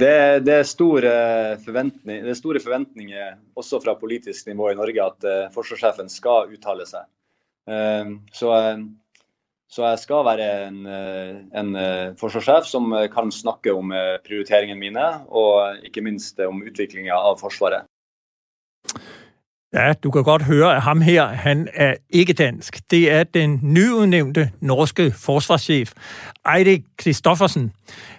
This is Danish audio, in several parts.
Det, det, er store det er store forventninger også fra politisk nivå i Norge at uh, forsvarssjefen skal uttale seg. Uh, så, uh, så, jeg skal være en, en forsvarssjef som kan snakke om prioriteringene mine, og ikke minst om utviklinga av Forsvaret. Ja, du kan godt høre, at ham her, han er ikke dansk. Det er den nyudnævnte norske forsvarschef, Eide Kristoffersen.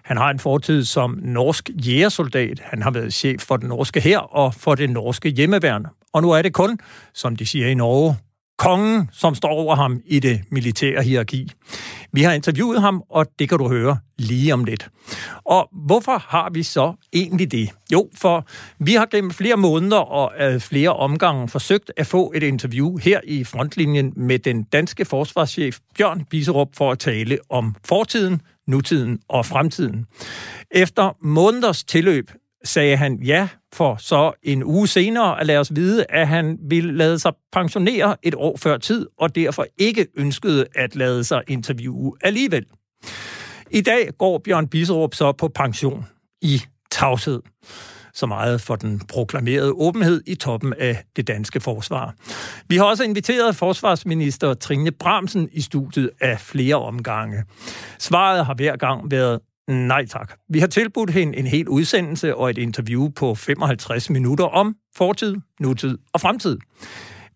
Han har en fortid som norsk jægersoldat. Han har været chef for den norske her og for det norske hjemmeværn. Og nu er det kun, som de siger i Norge, kongen, som står over ham i det militære hierarki. Vi har interviewet ham, og det kan du høre lige om lidt. Og hvorfor har vi så egentlig det? Jo, for vi har gennem flere måneder og øh, flere omgange forsøgt at få et interview her i frontlinjen med den danske forsvarschef Bjørn Biserup for at tale om fortiden, nutiden og fremtiden. Efter måneders tilløb sagde han ja for så en uge senere at lade os vide, at han ville lade sig pensionere et år før tid, og derfor ikke ønskede at lade sig interviewe alligevel. I dag går Bjørn Biserup så på pension i tavshed. Så meget for den proklamerede åbenhed i toppen af det danske forsvar. Vi har også inviteret forsvarsminister Trine Bramsen i studiet af flere omgange. Svaret har hver gang været Nej tak. Vi har tilbudt hende en hel udsendelse og et interview på 55 minutter om fortid, nutid og fremtid.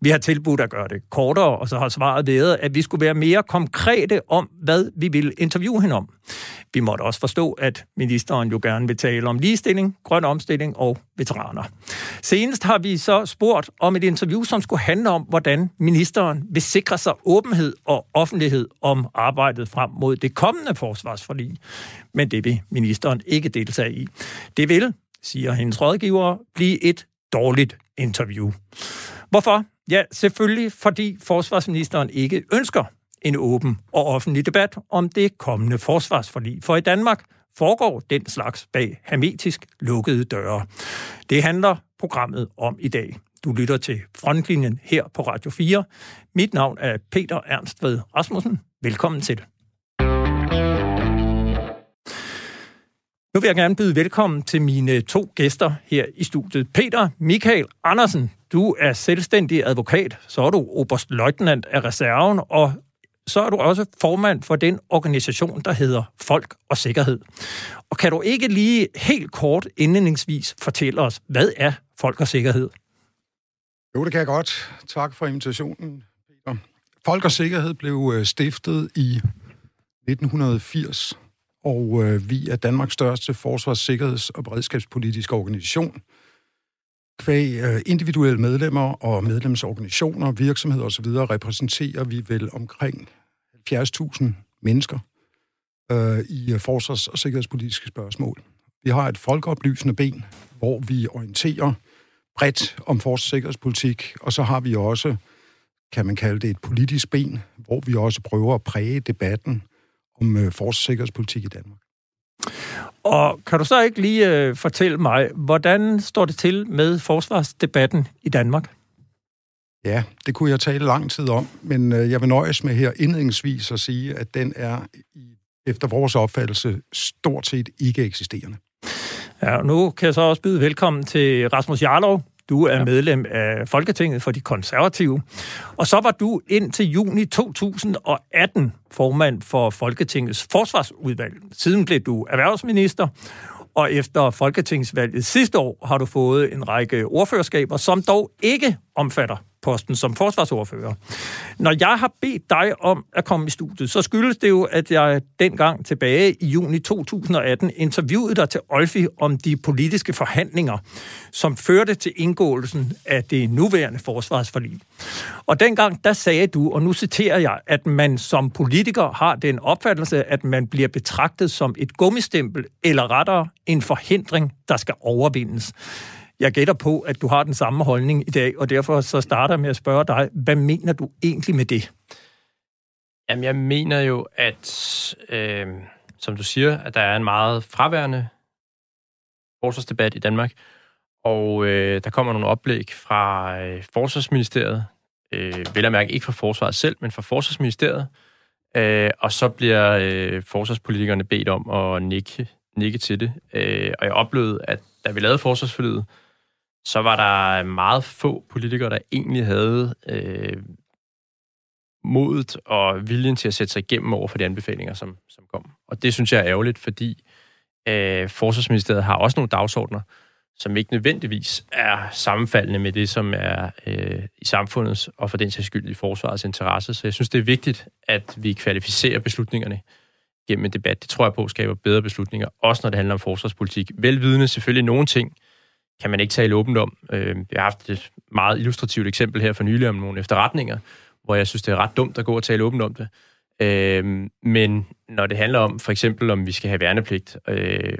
Vi har tilbudt at gøre det kortere, og så har svaret været, at vi skulle være mere konkrete om, hvad vi vil interviewe hende om. Vi måtte også forstå, at ministeren jo gerne vil tale om ligestilling, grøn omstilling og veteraner. Senest har vi så spurgt om et interview, som skulle handle om, hvordan ministeren vil sikre sig åbenhed og offentlighed om arbejdet frem mod det kommende forsvarsforlig. Men det vil ministeren ikke deltage i. Det vil, siger hendes rådgiver, blive et dårligt interview. Hvorfor? Ja, selvfølgelig fordi forsvarsministeren ikke ønsker en åben og offentlig debat om det kommende forsvarsforlig. For i Danmark foregår den slags bag hermetisk lukkede døre. Det handler programmet om i dag. Du lytter til Frontlinjen her på Radio 4. Mit navn er Peter Ernst ved Rasmussen. Velkommen til. Nu vil jeg gerne byde velkommen til mine to gæster her i studiet. Peter Michael Andersen, du er selvstændig advokat, så er du oberstløjtnant af reserven, og så er du også formand for den organisation, der hedder Folk og Sikkerhed. Og kan du ikke lige helt kort indledningsvis fortælle os, hvad er Folk og Sikkerhed? Jo, det kan jeg godt. Tak for invitationen, Peter. Folk og Sikkerhed blev øh, stiftet i 1980 og øh, vi er Danmarks største forsvars-, sikkerheds- og beredskabspolitiske organisation. Kvæg øh, individuelle medlemmer og medlemsorganisationer, virksomheder osv. repræsenterer vi vel omkring 70.000 mennesker øh, i øh, forsvars- og sikkerhedspolitiske spørgsmål. Vi har et folkeoplysende ben, hvor vi orienterer bredt om forsvars- og sikkerhedspolitik, og så har vi også, kan man kalde det et politisk ben, hvor vi også prøver at præge debatten om øh, sikkerhedspolitik i Danmark. Og kan du så ikke lige øh, fortælle mig, hvordan står det til med forsvarsdebatten i Danmark? Ja, det kunne jeg tale lang tid om, men øh, jeg vil nøjes med her indledningsvis at sige, at den er efter vores opfattelse stort set ikke eksisterende. Ja, nu kan jeg så også byde velkommen til Rasmus Jarlov, du er ja. medlem af Folketinget for de konservative. Og så var du indtil juni 2018 formand for Folketingets forsvarsudvalg. Siden blev du erhvervsminister, og efter Folketingsvalget sidste år har du fået en række ordførerskaber, som dog ikke omfatter posten som forsvarsordfører. Når jeg har bedt dig om at komme i studiet, så skyldes det jo, at jeg dengang tilbage i juni 2018 interviewede dig til Olfi om de politiske forhandlinger, som førte til indgåelsen af det nuværende forsvarsforlig. Og dengang, der sagde du, og nu citerer jeg, at man som politiker har den opfattelse, at man bliver betragtet som et gummistempel, eller rettere en forhindring, der skal overvindes. Jeg gætter på, at du har den samme holdning i dag, og derfor så starter jeg med at spørge dig, hvad mener du egentlig med det? Jamen, jeg mener jo, at, øh, som du siger, at der er en meget fraværende forsvarsdebat i Danmark, og øh, der kommer nogle oplæg fra øh, Forsvarsministeriet, øh, vel at mærke ikke fra Forsvaret selv, men fra Forsvarsministeriet, øh, og så bliver øh, forsvarspolitikerne bedt om at nikke nikke til det. Øh, og jeg oplevede, at da vi lavede forsvarsforliget, så var der meget få politikere, der egentlig havde øh, modet og viljen til at sætte sig igennem over for de anbefalinger, som, som kom. Og det synes jeg er ærgerligt, fordi øh, Forsvarsministeriet har også nogle dagsordner, som ikke nødvendigvis er sammenfaldende med det, som er øh, i samfundets og for den sags skyld i forsvarets interesse. Så jeg synes, det er vigtigt, at vi kvalificerer beslutningerne gennem en debat. Det tror jeg på skaber bedre beslutninger, også når det handler om forsvarspolitik. Velvidende selvfølgelig nogle ting, kan man ikke tale åbent om. Øh, jeg har haft et meget illustrativt eksempel her for nylig om nogle efterretninger, hvor jeg synes, det er ret dumt at gå og tale åbent om det. Øh, men når det handler om, for eksempel, om vi skal have værnepligt, øh,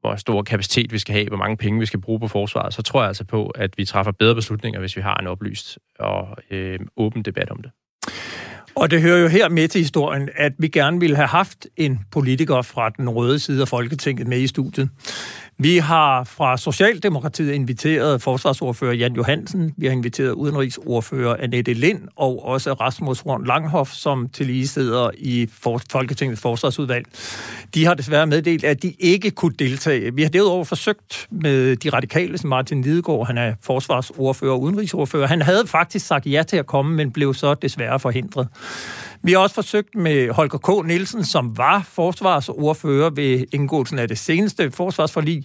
hvor stor kapacitet vi skal have, hvor mange penge vi skal bruge på forsvaret, så tror jeg altså på, at vi træffer bedre beslutninger, hvis vi har en oplyst og øh, åben debat om det. Og det hører jo her med til historien, at vi gerne ville have haft en politiker fra den røde side af Folketinget med i studiet. Vi har fra Socialdemokratiet inviteret forsvarsordfører Jan Johansen, vi har inviteret udenrigsordfører Annette Lind og også Rasmus Horn Langhoff, som til lige sidder i Folketingets forsvarsudvalg. De har desværre meddelt, at de ikke kunne deltage. Vi har derudover forsøgt med de radikale, som Martin Lidegaard, han er forsvarsordfører og udenrigsordfører. Han havde faktisk sagt ja til at komme, men blev så desværre forhindret. Vi har også forsøgt med Holger K. Nielsen, som var forsvarsordfører ved indgåelsen af det seneste forsvarsforlig,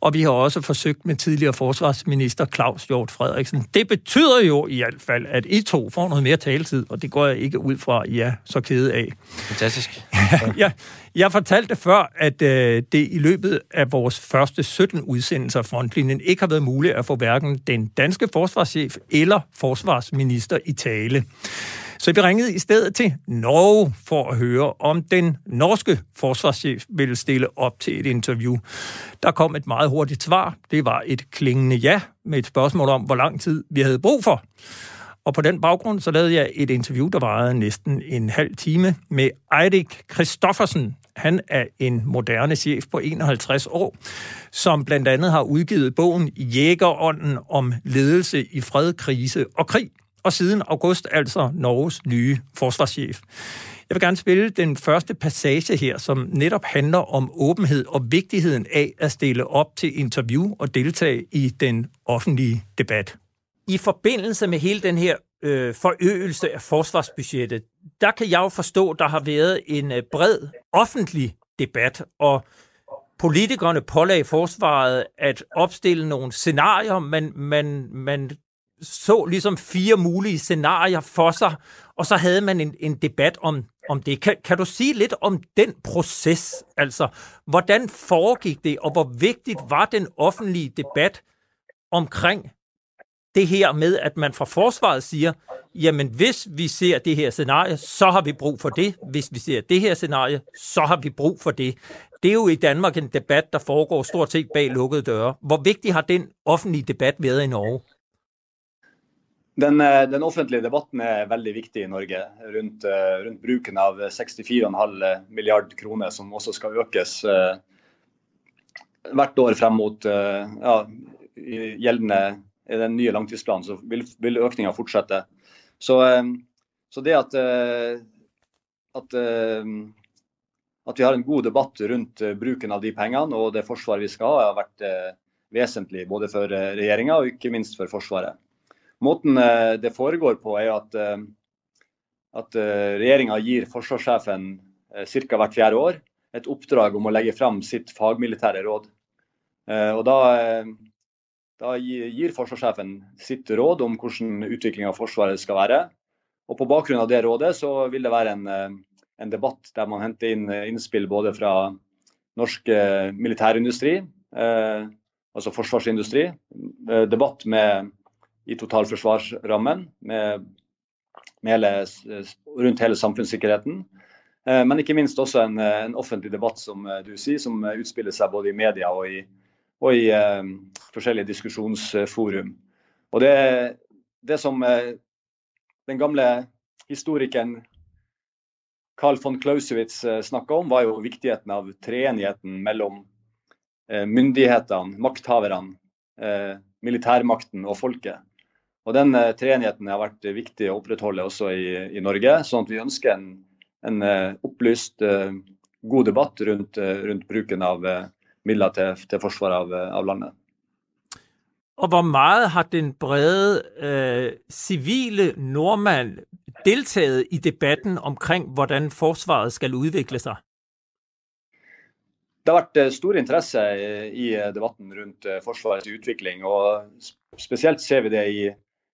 og vi har også forsøgt med tidligere forsvarsminister Claus Hjort Frederiksen. Det betyder jo i hvert fald, at I to får noget mere taletid, og det går jeg ikke ud fra, I er så kede af. Fantastisk. ja, jeg fortalte før, at øh, det i løbet af vores første 17 udsendelser af Frontlinjen ikke har været muligt at få hverken den danske forsvarschef eller forsvarsminister i tale. Så vi ringede i stedet til Norge for at høre, om den norske forsvarschef ville stille op til et interview. Der kom et meget hurtigt svar. Det var et klingende ja med et spørgsmål om, hvor lang tid vi havde brug for. Og på den baggrund så lavede jeg et interview, der varede næsten en halv time med Eirik Kristoffersen. Han er en moderne chef på 51 år, som blandt andet har udgivet bogen Jægerånden om ledelse i fred, krise og krig og siden august altså Norges nye forsvarschef. Jeg vil gerne spille den første passage her, som netop handler om åbenhed og vigtigheden af at stille op til interview og deltage i den offentlige debat. I forbindelse med hele den her øh, forøgelse af forsvarsbudgettet, der kan jeg jo forstå, der har været en øh, bred offentlig debat, og politikerne pålagde forsvaret at opstille nogle scenarier, men man, man så ligesom fire mulige scenarier for sig, og så havde man en, en debat om, om det. Kan, kan du sige lidt om den proces? Altså, hvordan foregik det, og hvor vigtigt var den offentlige debat omkring det her med, at man fra forsvaret siger, jamen hvis vi ser det her scenarie, så har vi brug for det. Hvis vi ser det her scenarie, så har vi brug for det. Det er jo i Danmark en debat, der foregår stort set bag lukkede døre. Hvor vigtig har den offentlige debat været i Norge? Den, eh, den, offentlige debatten er veldig viktig i Norge rundt, eh, rundt bruken av 64,5 eh, milliard kroner, som også skal økes eh, hvert år frem mot ja, gjeldende i den nye langtidsplanen, så vil, vil økninga fortsette. Så, så, det at, at, at vi har en god debatt rundt bruken av de pengene og det forsvaret vi skal ha, har vært vesentlig både for regjeringa og ikke minst for Forsvaret. Måten eh, det foregår på, er at, eh, at eh, regjeringa gir forsvarssjefen ca. hvert fjerde år et oppdrag om å legge fram sitt fagmilitære råd. Og da, da gir forsvarssjefen sitt råd om hvordan utviklinga av Forsvaret skal være. Og På bakgrunn av det rådet så vil det være en, en debatt der man henter inn innspill både fra norsk militærindustri, eh, altså forsvarsindustri, debatt med i totalforsvarsrammen med, med hele, eh, rundt hele samfunnssikkerheten. Eh, men ikke minst også en, eh, en, offentlig debatt som eh, du sier, som utspiller seg både i media og i, og i uh, forskjellige diskusjonsforum. Og det, det som uh, den gamle historikeren Carl von Clausewitz uh, snakka om, var jo viktigheten av treenigheten mellom myndighetene, makthaverne, militærmakten og folket. Og Den uh, treenigheten har vært viktig å opprettholde også i, i, Norge. sånn at Vi ønsker en, en uh, opplyst, uh, god debatt rundt, rundt bruken av midler til, til forsvar av, av landet. Og hvor meget har den brede øh, civile nordmand deltaget i debatten omkring, hvordan forsvaret skal udvikle sig? Det har vært eh, stor interesse i debatten rundt eh, Forsvarets utvikling. og Spesielt ser vi det i,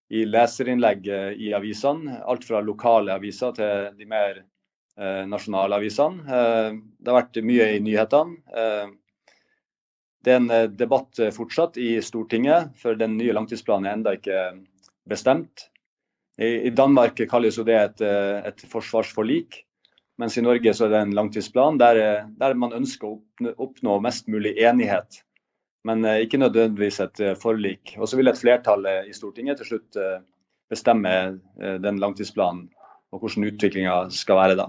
i leserinnlegg eh, i avisene. Alt fra lokale aviser til de mer eh, nasjonale avisene. Eh, det har vært mye i nyhetene. Eh, det er en eh, debatt eh, fortsatt i Stortinget, for den nye langtidsplanen er ennå ikke bestemt. I, Danmark kalles jo det et, et, forsvarsforlik, mens i Norge så er det en langtidsplan der, der man ønsker å oppnå, mest mulig enighet, men eh, ikke nødvendigvis et eh, forlik. Og så vil et flertall eh, i Stortinget til slutt bestemme den langtidsplanen og hvordan utviklinga skal være da.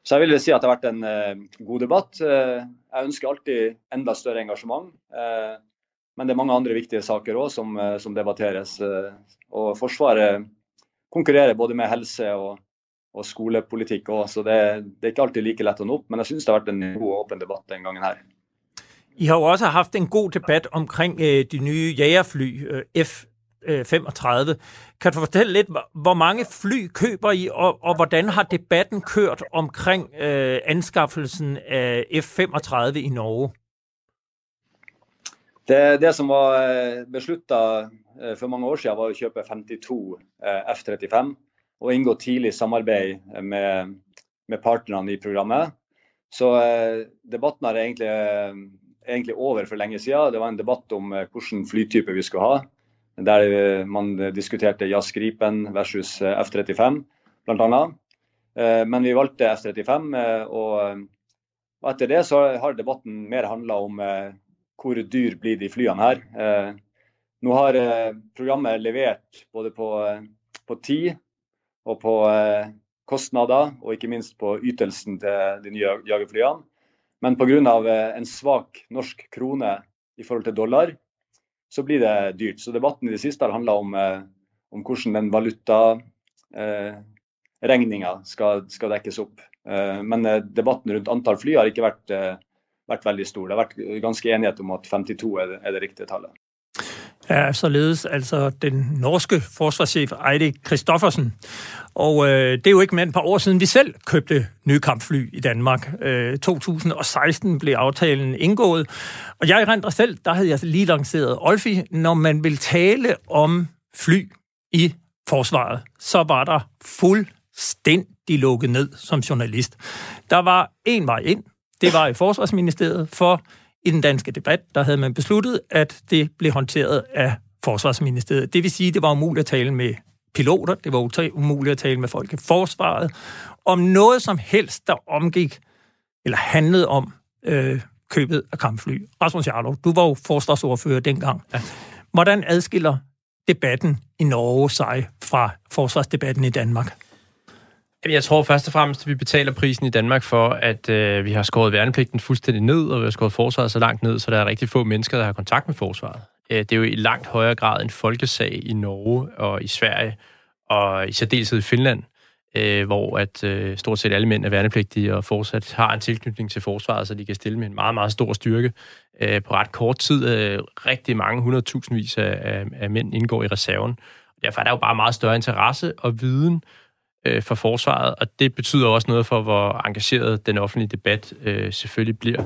Så jeg vil si at det har vært en god debatt. Jeg ønsker alltid enda større engasjement. Men det er mange andre viktige saker òg som, som, debatteres. og Forsvaret konkurrerer både med helse og, og skolepolitikk òg, så det, det, er ikke alltid like lett å nå opp. Men jeg syns det har vært en god og åpen debatt den gangen her. I har jo også haft en god debatt omkring øh, de nye jagerfly øh, F øh, 35. Kan du fortælle lidt, hvor mange fly køber I, og, og hvordan har debatten kørt omkring øh, anskaffelsen af F-35 i Norge? Det, det som var øh, besluttet for mange år siden, var å kjøpe 52 F-35 og inngå tidlig samarbeid med, med partnerne i programmet. Så debatten har egentlig, egentlig over for lenge siden. Det var en debatt om eh, hvilken flytype vi skulle ha der eh, man eh, diskuterte Jazz Gripen versus F-35 bl.a. Eh, men vi valgte F-35, og, etter det så har debatten mer handla om hvor dyr blir de flyene her. Nå har programmet levert både på, på tid og på kostnader, og ikke minst på ytelsen til de nye jagerflyene. Men pga. Eh, en svak norsk krone i forhold til dollar, så blir det dyrt. Så debatten i det siste har handla om, eh, om, hvordan den valutaregninga eh, skal, skal, dekkes opp. Eh, men eh, debatten rundt antall fly har ikke vært, vært veldig stor. Det har vært ganske enighet om at 52 er, er det riktige tallet er således altså den norske forsvarschef Eirik Kristoffersen. Og øh, det er jo ikke mere end et par år siden, vi selv købte nye kampfly i Danmark. Øh, 2016 blev aftalen indgået, og jeg rent selv, der havde jeg lige lanceret Olfi. Når man vil tale om fly i forsvaret, så var der fuldstændig lukket ned som journalist. Der var en vej ind, det var i Forsvarsministeriet, for i den danske debat, der havde man besluttet, at det blev håndteret af Forsvarsministeriet. Det vil sige, at det var umuligt at tale med piloter, det var umuligt at tale med folk i forsvaret, om noget som helst, der omgik eller handlede om øh, købet af kampfly. Rasmus Jarlov, du var jo forsvarsordfører dengang. Ja. Hvordan adskiller debatten i Norge sig fra forsvarsdebatten i Danmark? Jeg tror først og fremmest, at vi betaler prisen i Danmark for, at øh, vi har skåret værnepligten fuldstændig ned, og vi har skåret forsvaret så langt ned, så der er rigtig få mennesker, der har kontakt med forsvaret. Øh, det er jo i langt højere grad en folkesag i Norge og i Sverige, og i særdeleshed i Finland, øh, hvor at øh, stort set alle mænd er værnepligtige og fortsat har en tilknytning til forsvaret, så de kan stille med en meget, meget stor styrke. Øh, på ret kort tid, øh, rigtig mange, 100.000 vis af, af, af mænd indgår i reserven. Derfor er der jo bare meget større interesse og viden øh, Øh, for forsvaret, og det betyder også noget for, hvor engageret den offentlige debat øh, selvfølgelig bliver.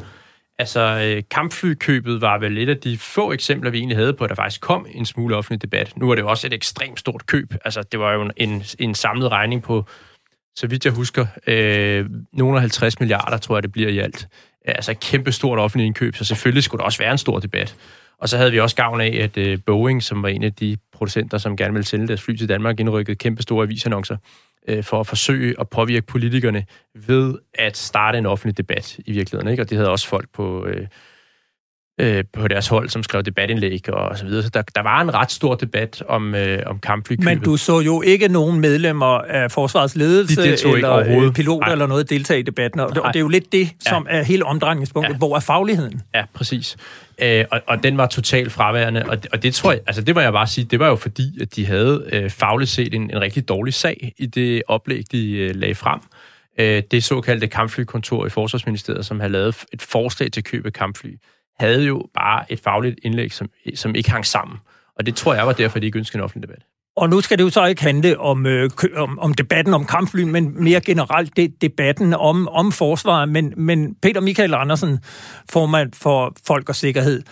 Altså, øh, kampflykøbet var vel et af de få eksempler, vi egentlig havde på, at der faktisk kom en smule offentlig debat. Nu er det jo også et ekstremt stort køb. Altså, det var jo en, en samlet regning på, så vidt jeg husker, øh, nogle af 50 milliarder, tror jeg, det bliver i alt. Altså et kæmpe stort offentligt indkøb, så selvfølgelig skulle der også være en stor debat. Og så havde vi også gavn af, at øh, Boeing, som var en af de producenter, som gerne ville sælge deres fly til Danmark, indrykkede kæmpe store avisannoncer øh, for at forsøge at påvirke politikerne ved at starte en offentlig debat i virkeligheden. Ikke? Og det havde også folk på, øh, øh, på deres hold, som skrev debatindlæg og så videre. Så der, der var en ret stor debat om, øh, om kampflykøbet. Men du så jo ikke nogen medlemmer af forsvarets ledelse De eller øh, piloter Nej. eller noget deltage i debatten. Og det, og det er jo lidt det, som ja. er hele omdrejningspunktet. Ja. Hvor er fagligheden? Ja, præcis. Øh, og, og den var totalt fraværende, og, og det tror jeg, altså det må jeg bare sige, det var jo fordi, at de havde øh, fagligt set en, en rigtig dårlig sag i det oplæg, de øh, lagde frem. øh, det såkaldte kampflykontor i Forsvarsministeriet, som havde lavet et forslag til køb af kampfly, havde jo bare et fagligt indlæg, som, som ikke hang sammen. Og det tror jeg var derfor, de ikke ønskede en offentlig debat. Og nu skal det jo så ikke handle om, øh, om, om debatten om kampfly, men mere generelt det, debatten om, om forsvaret. Men, men Peter Michael Andersen, formand for Folk og Sikkerhed,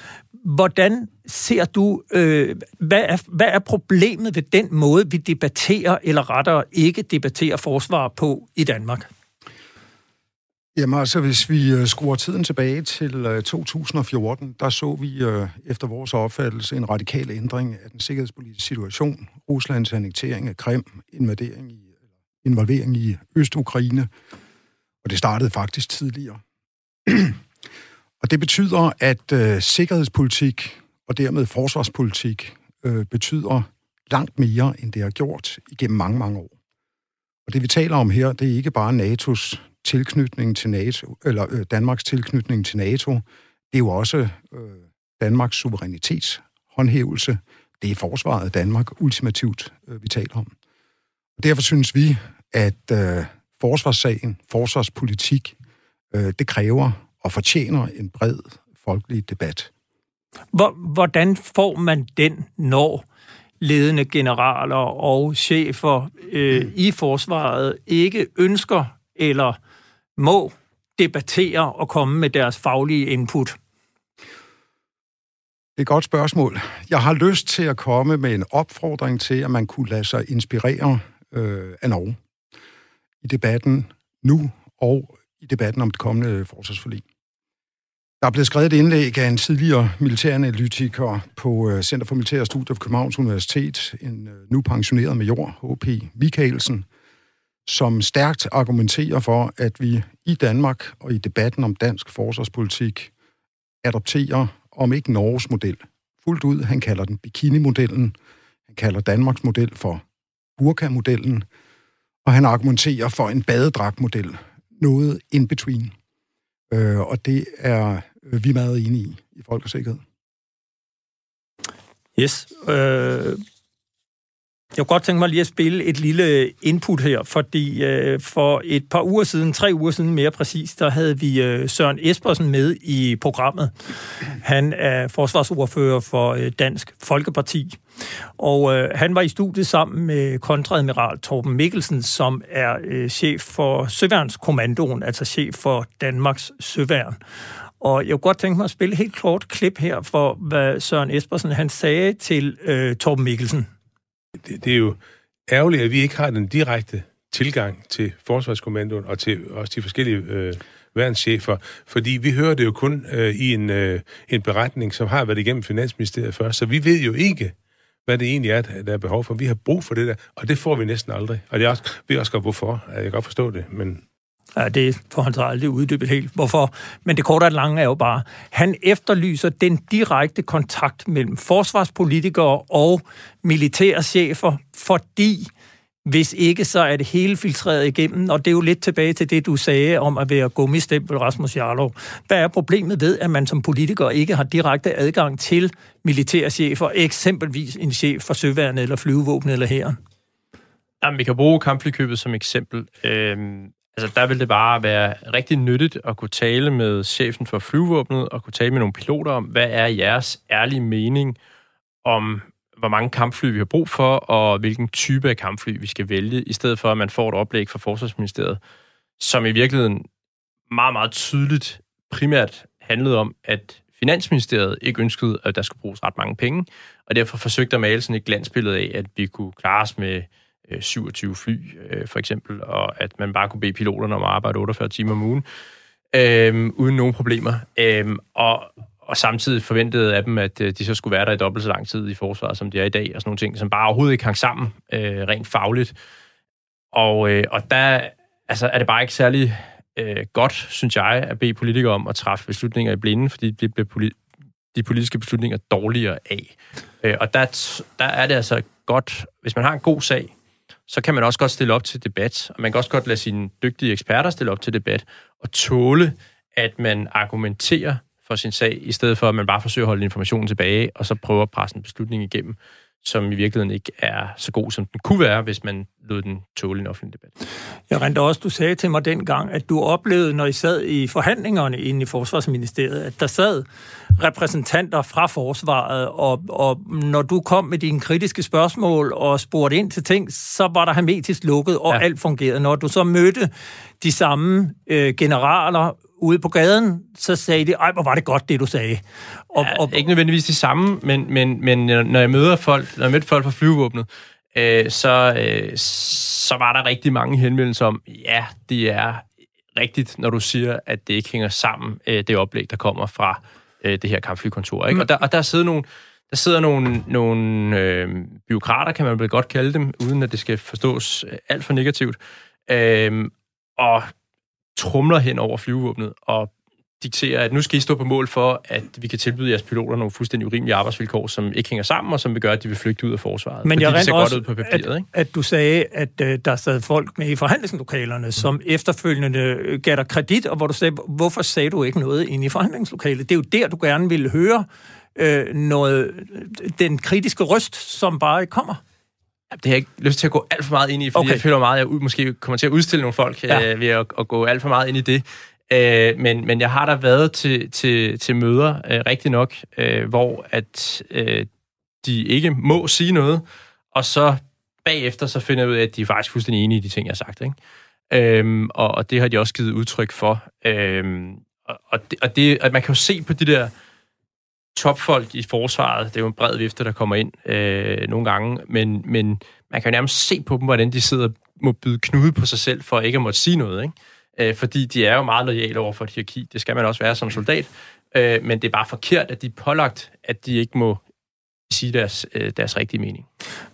hvordan ser du, øh, hvad, er, hvad er problemet ved den måde, vi debatterer, eller rettere ikke debatterer forsvar på i Danmark? Jamen altså, hvis vi øh, skruer tiden tilbage til øh, 2014, der så vi øh, efter vores opfattelse en radikal ændring af den sikkerhedspolitiske situation. Ruslands annektering af Krim, invadering i, involvering i Øst-Ukraine, og det startede faktisk tidligere. og det betyder, at øh, sikkerhedspolitik og dermed forsvarspolitik øh, betyder langt mere, end det har gjort igennem mange, mange år. Og det vi taler om her, det er ikke bare NATO's tilknytning til NATO, eller øh, Danmarks tilknytning til NATO, det er jo også øh, Danmarks suverænitetshåndhævelse. Det er forsvaret af Danmark ultimativt, øh, vi taler om. Og derfor synes vi, at øh, forsvarssagen, forsvarspolitik, øh, det kræver og fortjener en bred folkelig debat. Hvordan får man den, når ledende generaler og chefer øh, i forsvaret ikke ønsker eller må debattere og komme med deres faglige input? Det er et godt spørgsmål. Jeg har lyst til at komme med en opfordring til, at man kunne lade sig inspirere øh, af Norge i debatten nu og i debatten om det kommende forsvarsforlig. Der er blevet skrevet et indlæg af en tidligere militæranalytiker på øh, Center for Militære Studier på Københavns Universitet, en øh, nu pensioneret major, H.P. Michaelsen, som stærkt argumenterer for, at vi i Danmark og i debatten om dansk forsvarspolitik adopterer, om ikke Norges model, fuldt ud. Han kalder den bikini-modellen. Han kalder Danmarks model for burka-modellen. Og han argumenterer for en badedragtmodel. Noget in between. Øh, og det er øh, vi meget enige i, i Folk og Sikkerhed. Yes. Øh, jeg kunne godt tænke mig lige at spille et lille input her, fordi øh, for et par uger siden, tre uger siden mere præcis, der havde vi øh, Søren Espersen med i programmet. Han er forsvarsordfører for øh, Dansk Folkeparti, og øh, han var i studiet sammen med kontradmiral Torben Mikkelsen, som er øh, chef for Søværnskommandoen, altså chef for Danmarks Søværn. Og jeg kunne godt tænke mig at spille et helt kort klip her for, hvad Søren Espersen han sagde til øh, Torben Mikkelsen det, det er jo ærgerligt, at vi ikke har den direkte tilgang til Forsvarskommandoen og til også de forskellige øh, værnschefer, fordi vi hører det jo kun øh, i en, øh, en beretning, som har været igennem Finansministeriet først, så vi ved jo ikke, hvad det egentlig er, der er behov for. Vi har brug for det der, og det får vi næsten aldrig. Og det er også, vi også godt, hvorfor. Jeg kan godt forstå det, men Ja, det får han så aldrig uddybet helt, hvorfor. Men det korte og lange er jo bare, han efterlyser den direkte kontakt mellem forsvarspolitikere og militære chefer, fordi hvis ikke, så er det hele filtreret igennem, og det er jo lidt tilbage til det, du sagde om at være gummistempel Rasmus Jarlov. Hvad er problemet ved, at man som politiker ikke har direkte adgang til militære chefer, eksempelvis en chef for Søværnet eller Flyvevåbnet eller Hæren? Jamen, vi kan bruge kampflykøbet som eksempel. Øhm, Altså, der ville det bare være rigtig nyttigt at kunne tale med chefen for flyvåbnet og kunne tale med nogle piloter om, hvad er jeres ærlige mening om, hvor mange kampfly vi har brug for, og hvilken type af kampfly vi skal vælge, i stedet for, at man får et oplæg fra Forsvarsministeriet, som i virkeligheden meget, meget tydeligt primært handlede om, at Finansministeriet ikke ønskede, at der skulle bruges ret mange penge, og derfor forsøgte at male sådan et glansbillede af, at vi kunne klare os med Øh, 27 fly, øh, for eksempel, og at man bare kunne bede piloterne om at arbejde 48 timer om ugen, øh, uden nogen problemer. Øh, og, og samtidig forventede af dem, at øh, de så skulle være der i dobbelt så lang tid i forsvaret, som de er i dag, og sådan nogle ting, som bare overhovedet ikke hang sammen øh, rent fagligt. Og, øh, og der altså, er det bare ikke særlig øh, godt, synes jeg, at bede politikere om at træffe beslutninger i blinde, fordi det bliver poli- de politiske beslutninger dårligere af. Øh, og der, der er det altså godt, hvis man har en god sag, så kan man også godt stille op til debat, og man kan også godt lade sine dygtige eksperter stille op til debat, og tåle, at man argumenterer for sin sag, i stedet for, at man bare forsøger at holde informationen tilbage, og så prøver at presse en beslutning igennem, som i virkeligheden ikke er så god, som den kunne være, hvis man lod den tåle en offentlig debat. Jeg rent også, du sagde til mig dengang, at du oplevede, når I sad i forhandlingerne inde i Forsvarsministeriet, at der sad repræsentanter fra forsvaret, og, og når du kom med dine kritiske spørgsmål og spurgte ind til ting, så var der hermetisk lukket, og ja. alt fungerede. Når du så mødte de samme øh, generaler ude på gaden, så sagde de, ej, hvor var det godt, det du sagde. Og, ja, og, ikke nødvendigvis de samme, men, men, men når jeg møder folk, når jeg mødte folk fra flyvevåbnet, øh, så, øh, så var der rigtig mange henvendelser om, ja, det er rigtigt, når du siger, at det ikke hænger sammen, øh, det oplæg, der kommer fra øh, det her kampflykontor. Ikke? Mm. Og, der, og der sidder nogle, der sidder nogle, nogle øh, byråkrater, kan man vel godt kalde dem, uden at det skal forstås alt for negativt, øh, og trumler hen over flyvevåbnet og dikterer, at nu skal I stå på mål for, at vi kan tilbyde jeres piloter nogle fuldstændig urimelige arbejdsvilkår, som ikke hænger sammen, og som vil gøre, at de vil flygte ud af forsvaret. Men jeg det ser også, godt ud på papiret, at, ikke? at du sagde, at uh, der sad folk med i forhandlingslokalerne, mm. som efterfølgende øh, gav dig kredit, og hvor du sagde, hvorfor sagde du ikke noget ind i forhandlingslokalet? Det er jo der, du gerne ville høre uh, noget, den kritiske røst, som bare ikke kommer. Det har jeg ikke lyst til at gå alt for meget ind i, fordi okay. jeg føler meget, at jeg måske kommer til at udstille nogle folk ja. øh, ved at, at gå alt for meget ind i det. Øh, men, men jeg har da været til, til, til møder, øh, rigtig nok, øh, hvor at øh, de ikke må sige noget, og så bagefter så finder jeg ud af, at de er faktisk fuldstændig enige i de ting, jeg har sagt. Ikke? Øhm, og, og det har de også givet udtryk for. Øhm, og, og, det, og, det, at man kan jo se på de der topfolk i forsvaret, det er jo en bred vifte, der kommer ind øh, nogle gange, men, men man kan jo nærmest se på dem, hvordan de sidder må byde knude på sig selv, for ikke at måtte sige noget, ikke? Øh, fordi de er jo meget lojale over for et hierarki. Det skal man også være som soldat. Øh, men det er bare forkert, at de er pålagt, at de ikke må sige deres, øh, deres rigtige mening.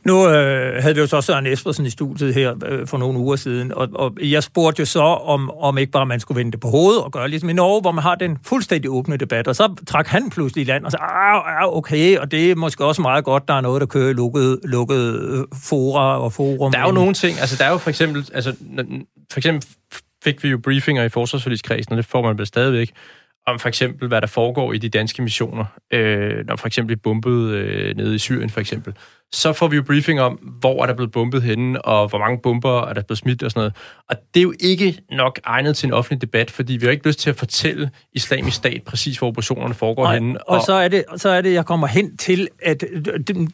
Nu øh, havde vi jo så Søren Espersen i studiet her øh, for nogle uger siden, og, og jeg spurgte jo så, om, om ikke bare man skulle vende det på hovedet og gøre ligesom i Norge, hvor man har den fuldstændig åbne debat, og så trak han pludselig i land og sagde, ah, okay, og det er måske også meget godt, der er noget, der kører i lukkede, lukkede fora og forum. Der er jo nogle ting, altså der er jo for eksempel, altså, for eksempel fik vi jo briefinger i forsvarsforligskredsen, og det får man vel stadigvæk, om for eksempel, hvad der foregår i de danske missioner, øh, når for eksempel bliver bombet øh, nede i Syrien for eksempel. Så får vi jo briefing om, hvor er der blevet bombet henne, og hvor mange bomber er der blevet smidt og sådan noget. Og det er jo ikke nok egnet til en offentlig debat, fordi vi har ikke lyst til at fortælle islamisk stat præcis, hvor operationerne foregår Nej, henne. Og, og så, er det, så er det, jeg kommer hen til, at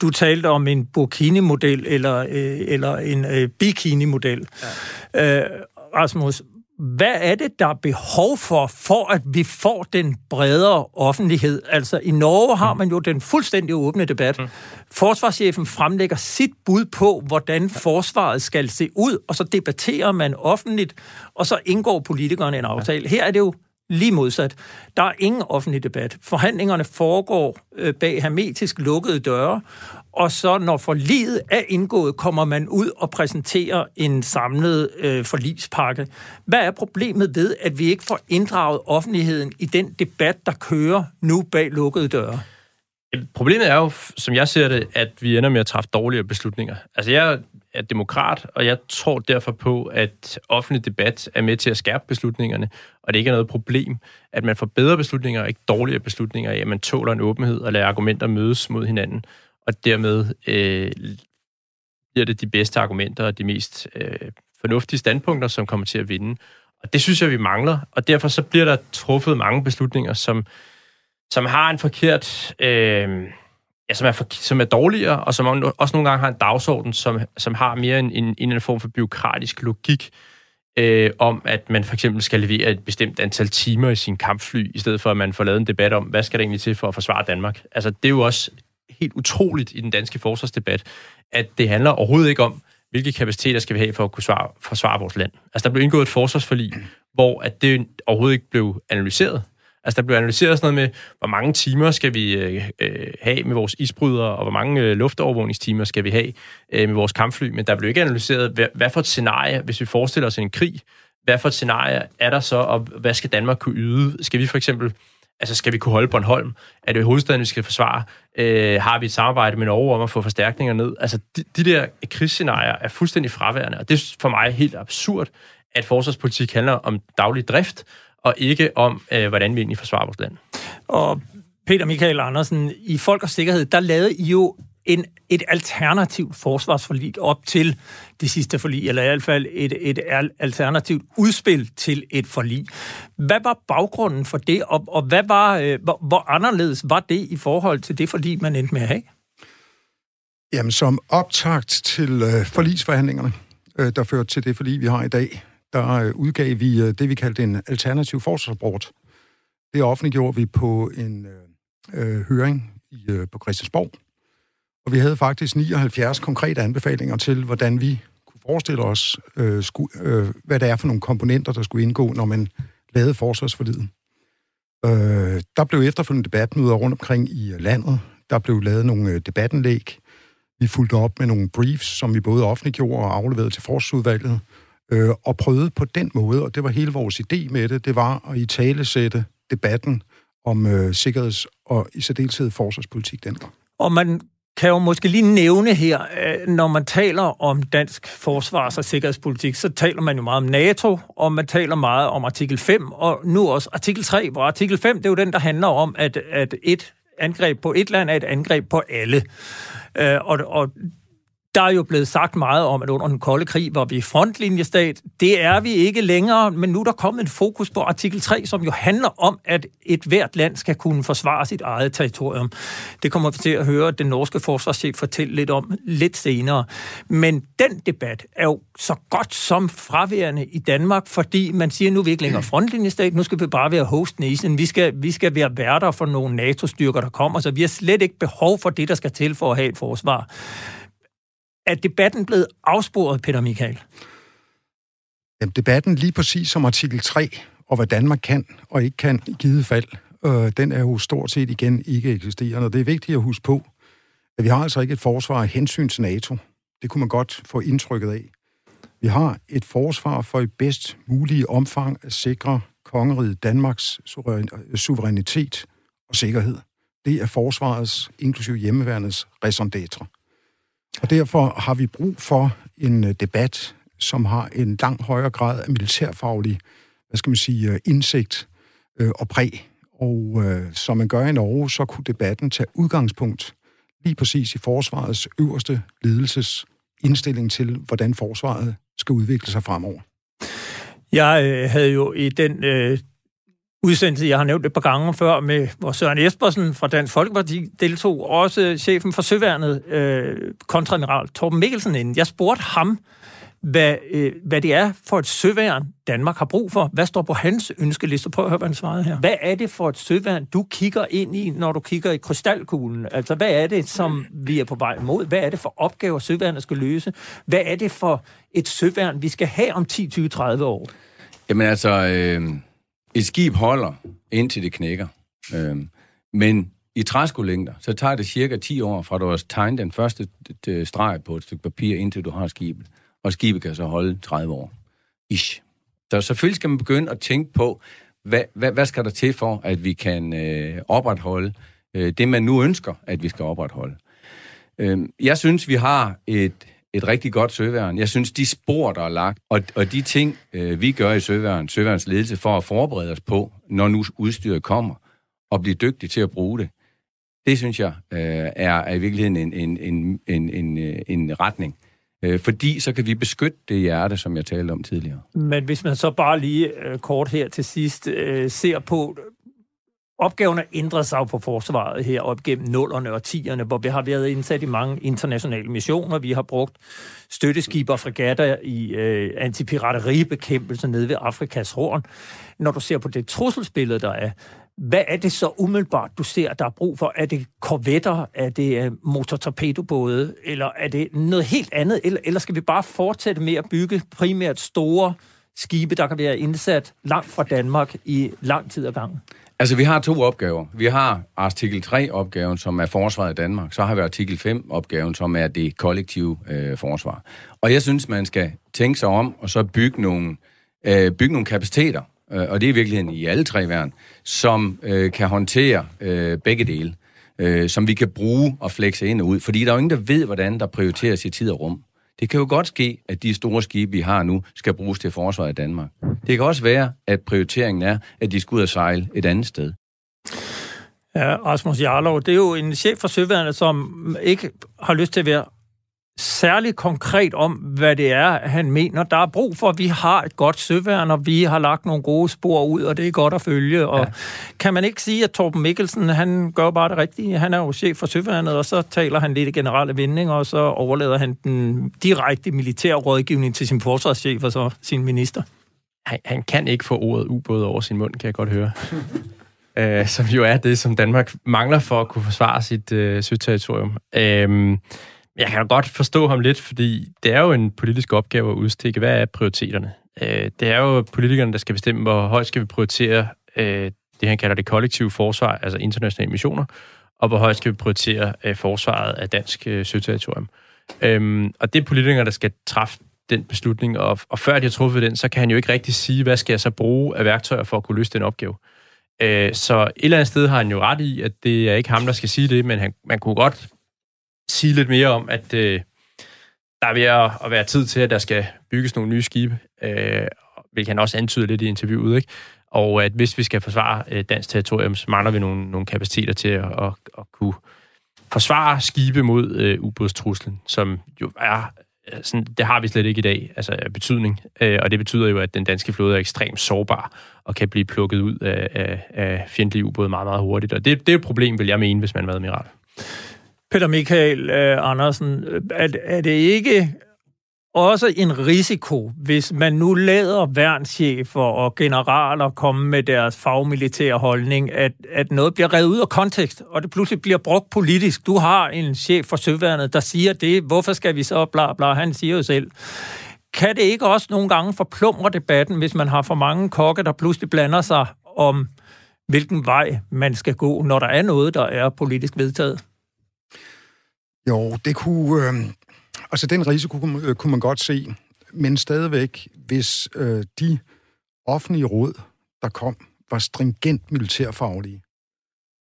du talte om en burkini-model eller, øh, eller en øh, bikini-model. Ja. Øh, Rasmus, hvad er det, der er behov for, for at vi får den bredere offentlighed? Altså, i Norge har man jo den fuldstændig åbne debat. Mm. Forsvarschefen fremlægger sit bud på, hvordan forsvaret skal se ud, og så debatterer man offentligt, og så indgår politikerne en aftale. Her er det jo lige modsat. Der er ingen offentlig debat. Forhandlingerne foregår øh, bag hermetisk lukkede døre, og så når forliget er indgået, kommer man ud og præsenterer en samlet øh, forlispakke. Hvad er problemet ved, at vi ikke får inddraget offentligheden i den debat, der kører nu bag lukkede døre? Problemet er jo, som jeg ser det, at vi ender med at træffe dårligere beslutninger. Altså, jeg er demokrat, og jeg tror derfor på, at offentlig debat er med til at skærpe beslutningerne, og det ikke er noget problem, at man får bedre beslutninger og ikke dårligere beslutninger, at man tåler en åbenhed og lader argumenter mødes mod hinanden og dermed øh, bliver det de bedste argumenter og de mest øh, fornuftige standpunkter, som kommer til at vinde. Og det synes jeg, vi mangler, og derfor så bliver der truffet mange beslutninger, som, som har en forkert... Øh, ja, som, er for, som er dårligere, og som også nogle gange har en dagsorden, som, som har mere en, en, en form for byråkratisk logik, øh, om at man for eksempel skal levere et bestemt antal timer i sin kampfly, i stedet for at man får lavet en debat om, hvad skal der egentlig til for at forsvare Danmark. Altså, det er jo også helt utroligt i den danske forsvarsdebat, at det handler overhovedet ikke om, hvilke kapaciteter skal vi have for at kunne svare, forsvare vores land. Altså, der blev indgået et forsvarsforlig, hvor at det overhovedet ikke blev analyseret. Altså, der blev analyseret sådan noget med, hvor mange timer skal vi øh, øh have med vores isbrydere, og hvor mange øh, luftovervågningstimer skal vi have øh, med vores kampfly, men der blev ikke analyseret, hvad, hvad for et scenarie, hvis vi forestiller os en krig, hvad for et scenarie er der så, og hvad skal Danmark kunne yde? Skal vi for eksempel Altså, skal vi kunne holde Bornholm? Er det hovedstaden, vi skal forsvare? Øh, har vi et samarbejde med Norge om at få forstærkninger ned? Altså, de, de der krigsscenarier er fuldstændig fraværende, og det er for mig helt absurd, at forsvarspolitik handler om daglig drift, og ikke om, øh, hvordan vi egentlig forsvarer vores land. Og Peter Michael Andersen, i Folk og Sikkerhed, der lavede I jo en, et alternativt forsvarsforlig op til det sidste forlig, eller i hvert fald et, et alternativt udspil til et forlig. Hvad var baggrunden for det, og, og hvad var, øh, hvor, hvor anderledes var det i forhold til det forlig, man endte med at have? Jamen, som optakt til øh, forlisforhandlingerne, øh, der førte til det forlig, vi har i dag, der øh, udgav vi øh, det, vi kaldte en alternativ forsvarsrapport. Det offentliggjorde vi på en øh, øh, høring i, øh, på Christiansborg. Og vi havde faktisk 79 konkrete anbefalinger til, hvordan vi kunne forestille os, øh, sku, øh, hvad det er for nogle komponenter, der skulle indgå, når man lavede forsvarsforlidet. Øh, der blev efterfølgende debatmøder rundt omkring i landet. Der blev lavet nogle øh, debattenlæg. Vi fulgte op med nogle briefs, som vi både offentliggjorde og afleverede til forsvarsudvalget, øh, og prøvede på den måde, og det var hele vores idé med det, det var at i tale sætte debatten om øh, sikkerheds- og i særdeleshed forsvarspolitik dengang. Og man kan jo måske lige nævne her, øh, når man taler om dansk forsvars- og sikkerhedspolitik, så taler man jo meget om NATO, og man taler meget om artikel 5, og nu også artikel 3, hvor artikel 5, det er jo den, der handler om, at, at et angreb på et land er et angreb på alle. Øh, og, og der er jo blevet sagt meget om, at under den kolde krig var vi frontlinjestat. Det er vi ikke længere, men nu er der kommet en fokus på artikel 3, som jo handler om, at et hvert land skal kunne forsvare sit eget territorium. Det kommer vi til at høre den norske forsvarschef fortælle lidt om lidt senere. Men den debat er jo så godt som fraværende i Danmark, fordi man siger, nu er vi ikke længere frontlinjestat, nu skal vi bare være host nation. Vi skal, vi skal være værter for nogle NATO-styrker, der kommer, så vi har slet ikke behov for det, der skal til for at have et forsvar. Er debatten blevet afsporet, Peter Michael? Jamen, debatten lige præcis som artikel 3, og hvad Danmark kan og ikke kan i givet fald, øh, den er jo stort set igen ikke eksisterende. Og det er vigtigt at huske på, at vi har altså ikke et forsvar af hensyn til NATO. Det kunne man godt få indtrykket af. Vi har et forsvar for i bedst mulige omfang at sikre kongeriget Danmarks suverænitet og sikkerhed. Det er forsvarets, inklusive hjemmeværnets, raison og derfor har vi brug for en øh, debat, som har en langt højere grad af militærfaglig, hvad skal man sige, øh, indsigt øh, og præg. Og øh, som man gør i Norge, så kunne debatten tage udgangspunkt lige præcis i forsvarets øverste ledelses indstilling til, hvordan forsvaret skal udvikle sig fremover. Jeg øh, havde jo i den øh, udsendelse, jeg har nævnt et par gange før, med hvor Søren Espersen fra Dansk Folkeparti deltog, også chefen for Søværnet, øh, kontradmiral Torben Mikkelsen inden. Jeg spurgte ham, hvad, øh, hvad det er for et søværn, Danmark har brug for. Hvad står på hans ønskeliste? Prøv at høre, hvad han svarede her. Hvad er det for et søværn, du kigger ind i, når du kigger i krystalkuglen? Altså, hvad er det, som vi er på vej mod? Hvad er det for opgaver, søværnet skal løse? Hvad er det for et søværn, vi skal have om 10, 20, 30 år? Jamen altså, øh et skib holder, indtil det knækker. Øhm, men i træskolængder, så tager det cirka 10 år, fra du har tegnet den første streg på et stykke papir, indtil du har skibet. Og skibet kan så holde 30 år. Ish. Så selvfølgelig skal man begynde at tænke på, hvad, hvad, hvad skal der til for, at vi kan øh, opretholde øh, det, man nu ønsker, at vi skal opretholde. Øh, jeg synes, vi har et et rigtig godt søværn. Jeg synes, de spor, der er lagt, og, og de ting, øh, vi gør i søværn, søværns ledelse, for at forberede os på, når nu udstyret kommer, og blive dygtige til at bruge det, det synes jeg øh, er, er i virkeligheden en, en, en, en, en, øh, en retning. Øh, fordi så kan vi beskytte det hjerte, som jeg talte om tidligere. Men hvis man så bare lige øh, kort her til sidst øh, ser på opgaven har ændret sig på forsvaret her op gennem nullerne og tierne, hvor vi har været indsat i mange internationale missioner. Vi har brugt støtteskib og fregatter i øh, antipirateribekæmpelse nede ved Afrikas horn. Når du ser på det trusselsbillede, der er, hvad er det så umiddelbart, du ser, der er brug for? Er det korvetter? Er det øh, motortorpedobåde? Eller er det noget helt andet? Eller, eller skal vi bare fortsætte med at bygge primært store skibe, der kan være indsat langt fra Danmark i lang tid ad gangen? Altså, vi har to opgaver. Vi har artikel 3-opgaven, som er forsvaret i Danmark. Så har vi artikel 5-opgaven, som er det kollektive øh, forsvar. Og jeg synes, man skal tænke sig om, og så bygge nogle, øh, bygge nogle kapaciteter, øh, og det er virkelig i alle tre værn, som øh, kan håndtere øh, begge dele, øh, som vi kan bruge og flexe ind og ud. Fordi der er jo ingen, der ved, hvordan der prioriteres i tid og rum. Det kan jo godt ske, at de store skibe, vi har nu, skal bruges til forsvaret i Danmark. Det kan også være, at prioriteringen er, at de skal ud og sejle et andet sted. Ja, Rasmus Jarlov, det er jo en chef for Søværnet, som ikke har lyst til at være særligt konkret om, hvad det er, han mener. Der er brug for, at vi har et godt søværn, og vi har lagt nogle gode spor ud, og det er godt at følge. Og ja. kan man ikke sige, at Torben Mikkelsen, han gør bare det rigtige? Han er jo chef for søværnet, og så taler han lidt i generelle vendinger, og så overlader han den direkte militære rådgivning til sin forsvarschef og så sin minister. Han, han kan ikke få ordet ubåd over sin mund, kan jeg godt høre. øh, som jo er det, som Danmark mangler for at kunne forsvare sit øh, søterritorium. Øh, jeg kan godt forstå ham lidt, fordi det er jo en politisk opgave at udstikke, hvad er prioriteterne. Øh, det er jo politikerne, der skal bestemme, hvor højt skal vi prioritere øh, det, han kalder det kollektive forsvar, altså internationale missioner, og hvor højt skal vi prioritere øh, forsvaret af dansk øh, søterritorium. Øhm, og det er politikere, der skal træffe den beslutning, og, og før de har truffet den, så kan han jo ikke rigtig sige, hvad skal jeg så bruge af værktøjer for at kunne løse den opgave. Øh, så et eller andet sted har han jo ret i, at det er ikke ham, der skal sige det, men han, man kunne godt sige lidt mere om, at øh, der er ved at, være tid til, at der skal bygges nogle nye skibe, øh, hvilket han også antyder lidt i interviewet, ikke? Og at hvis vi skal forsvare øh, dansk territorium, så mangler vi nogle, nogle kapaciteter til at, at, at kunne forsvare skibe mod øh, ubådstruslen, som jo er øh, sådan, det har vi slet ikke i dag, altså af betydning. Øh, og det betyder jo, at den danske flåde er ekstremt sårbar og kan blive plukket ud af, af, af fjendtlige ubåde meget, meget hurtigt. Og det, det er et problem, vil jeg mene, hvis man var admiral. Peter Michael øh, Andersen, øh, er, er det ikke også en risiko, hvis man nu lader værnschefer og generaler komme med deres fagmilitære holdning, at, at noget bliver revet ud af kontekst, og det pludselig bliver brugt politisk. Du har en chef for Søværnet, der siger det. Hvorfor skal vi så bla bla? Han siger jo selv. Kan det ikke også nogle gange forplumre debatten, hvis man har for mange kokke, der pludselig blander sig om, hvilken vej man skal gå, når der er noget, der er politisk vedtaget? Jo, det kunne... Øh, altså, den risiko kunne, øh, kunne man godt se. Men stadigvæk, hvis øh, de offentlige råd, der kom, var stringent militærfaglige,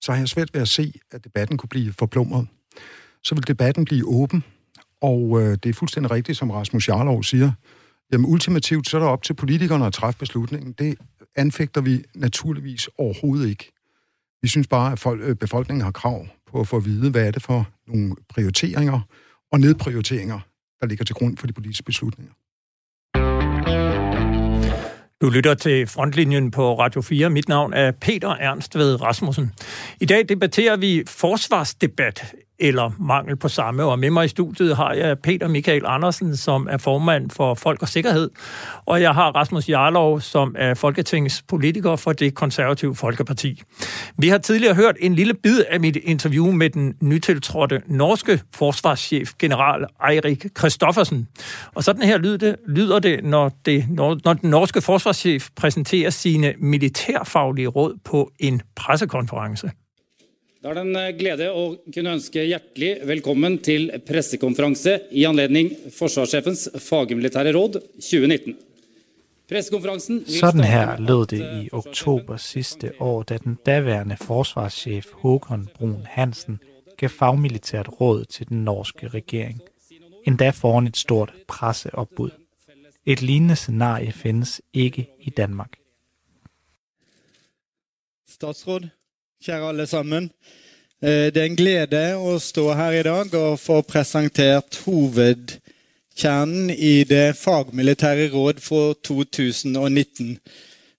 så har jeg svært ved at se, at debatten kunne blive forplumret. Så vil debatten blive åben, og øh, det er fuldstændig rigtigt, som Rasmus Jarlov siger. Jamen ultimativt, så er det op til politikerne at træffe beslutningen. Det anfægter vi naturligvis overhovedet ikke. Vi synes bare, at folk, øh, befolkningen har krav på at få at vide, hvad er det for nogle prioriteringer og nedprioriteringer, der ligger til grund for de politiske beslutninger. Du lytter til Frontlinjen på Radio 4. Mit navn er Peter Ernst ved Rasmussen. I dag debatterer vi forsvarsdebat eller mangel på samme. Og med mig i studiet har jeg Peter Michael Andersen, som er formand for Folk og Sikkerhed, og jeg har Rasmus Jarlov, som er Folketingets politiker for det konservative Folkeparti. Vi har tidligere hørt en lille bid af mit interview med den nytiltrådte norske forsvarschef, general Eirik Kristoffersen. Og sådan her lyder det, lyder det, når, det når den norske forsvarschef præsenterer sine militærfaglige råd på en pressekonference. Det er en eh, glede å kunne ønske hjertelig velkommen til pressekonferanse i anledning Forsvarssjefens fagmilitære råd 2019. Sådan her lød det i eh, oktober sidste år, da den daværende forsvarschef Håkon Brun Hansen gav fagmilitært råd til den norske regering. Endda foran et stort presseopbud. Et lignende scenarie findes ikke i Danmark. Statsråd, kjære alle sammen. Eh, det er en glede å stå her i dag og få presentert hovedkjernen i det fagmilitære råd for 2019.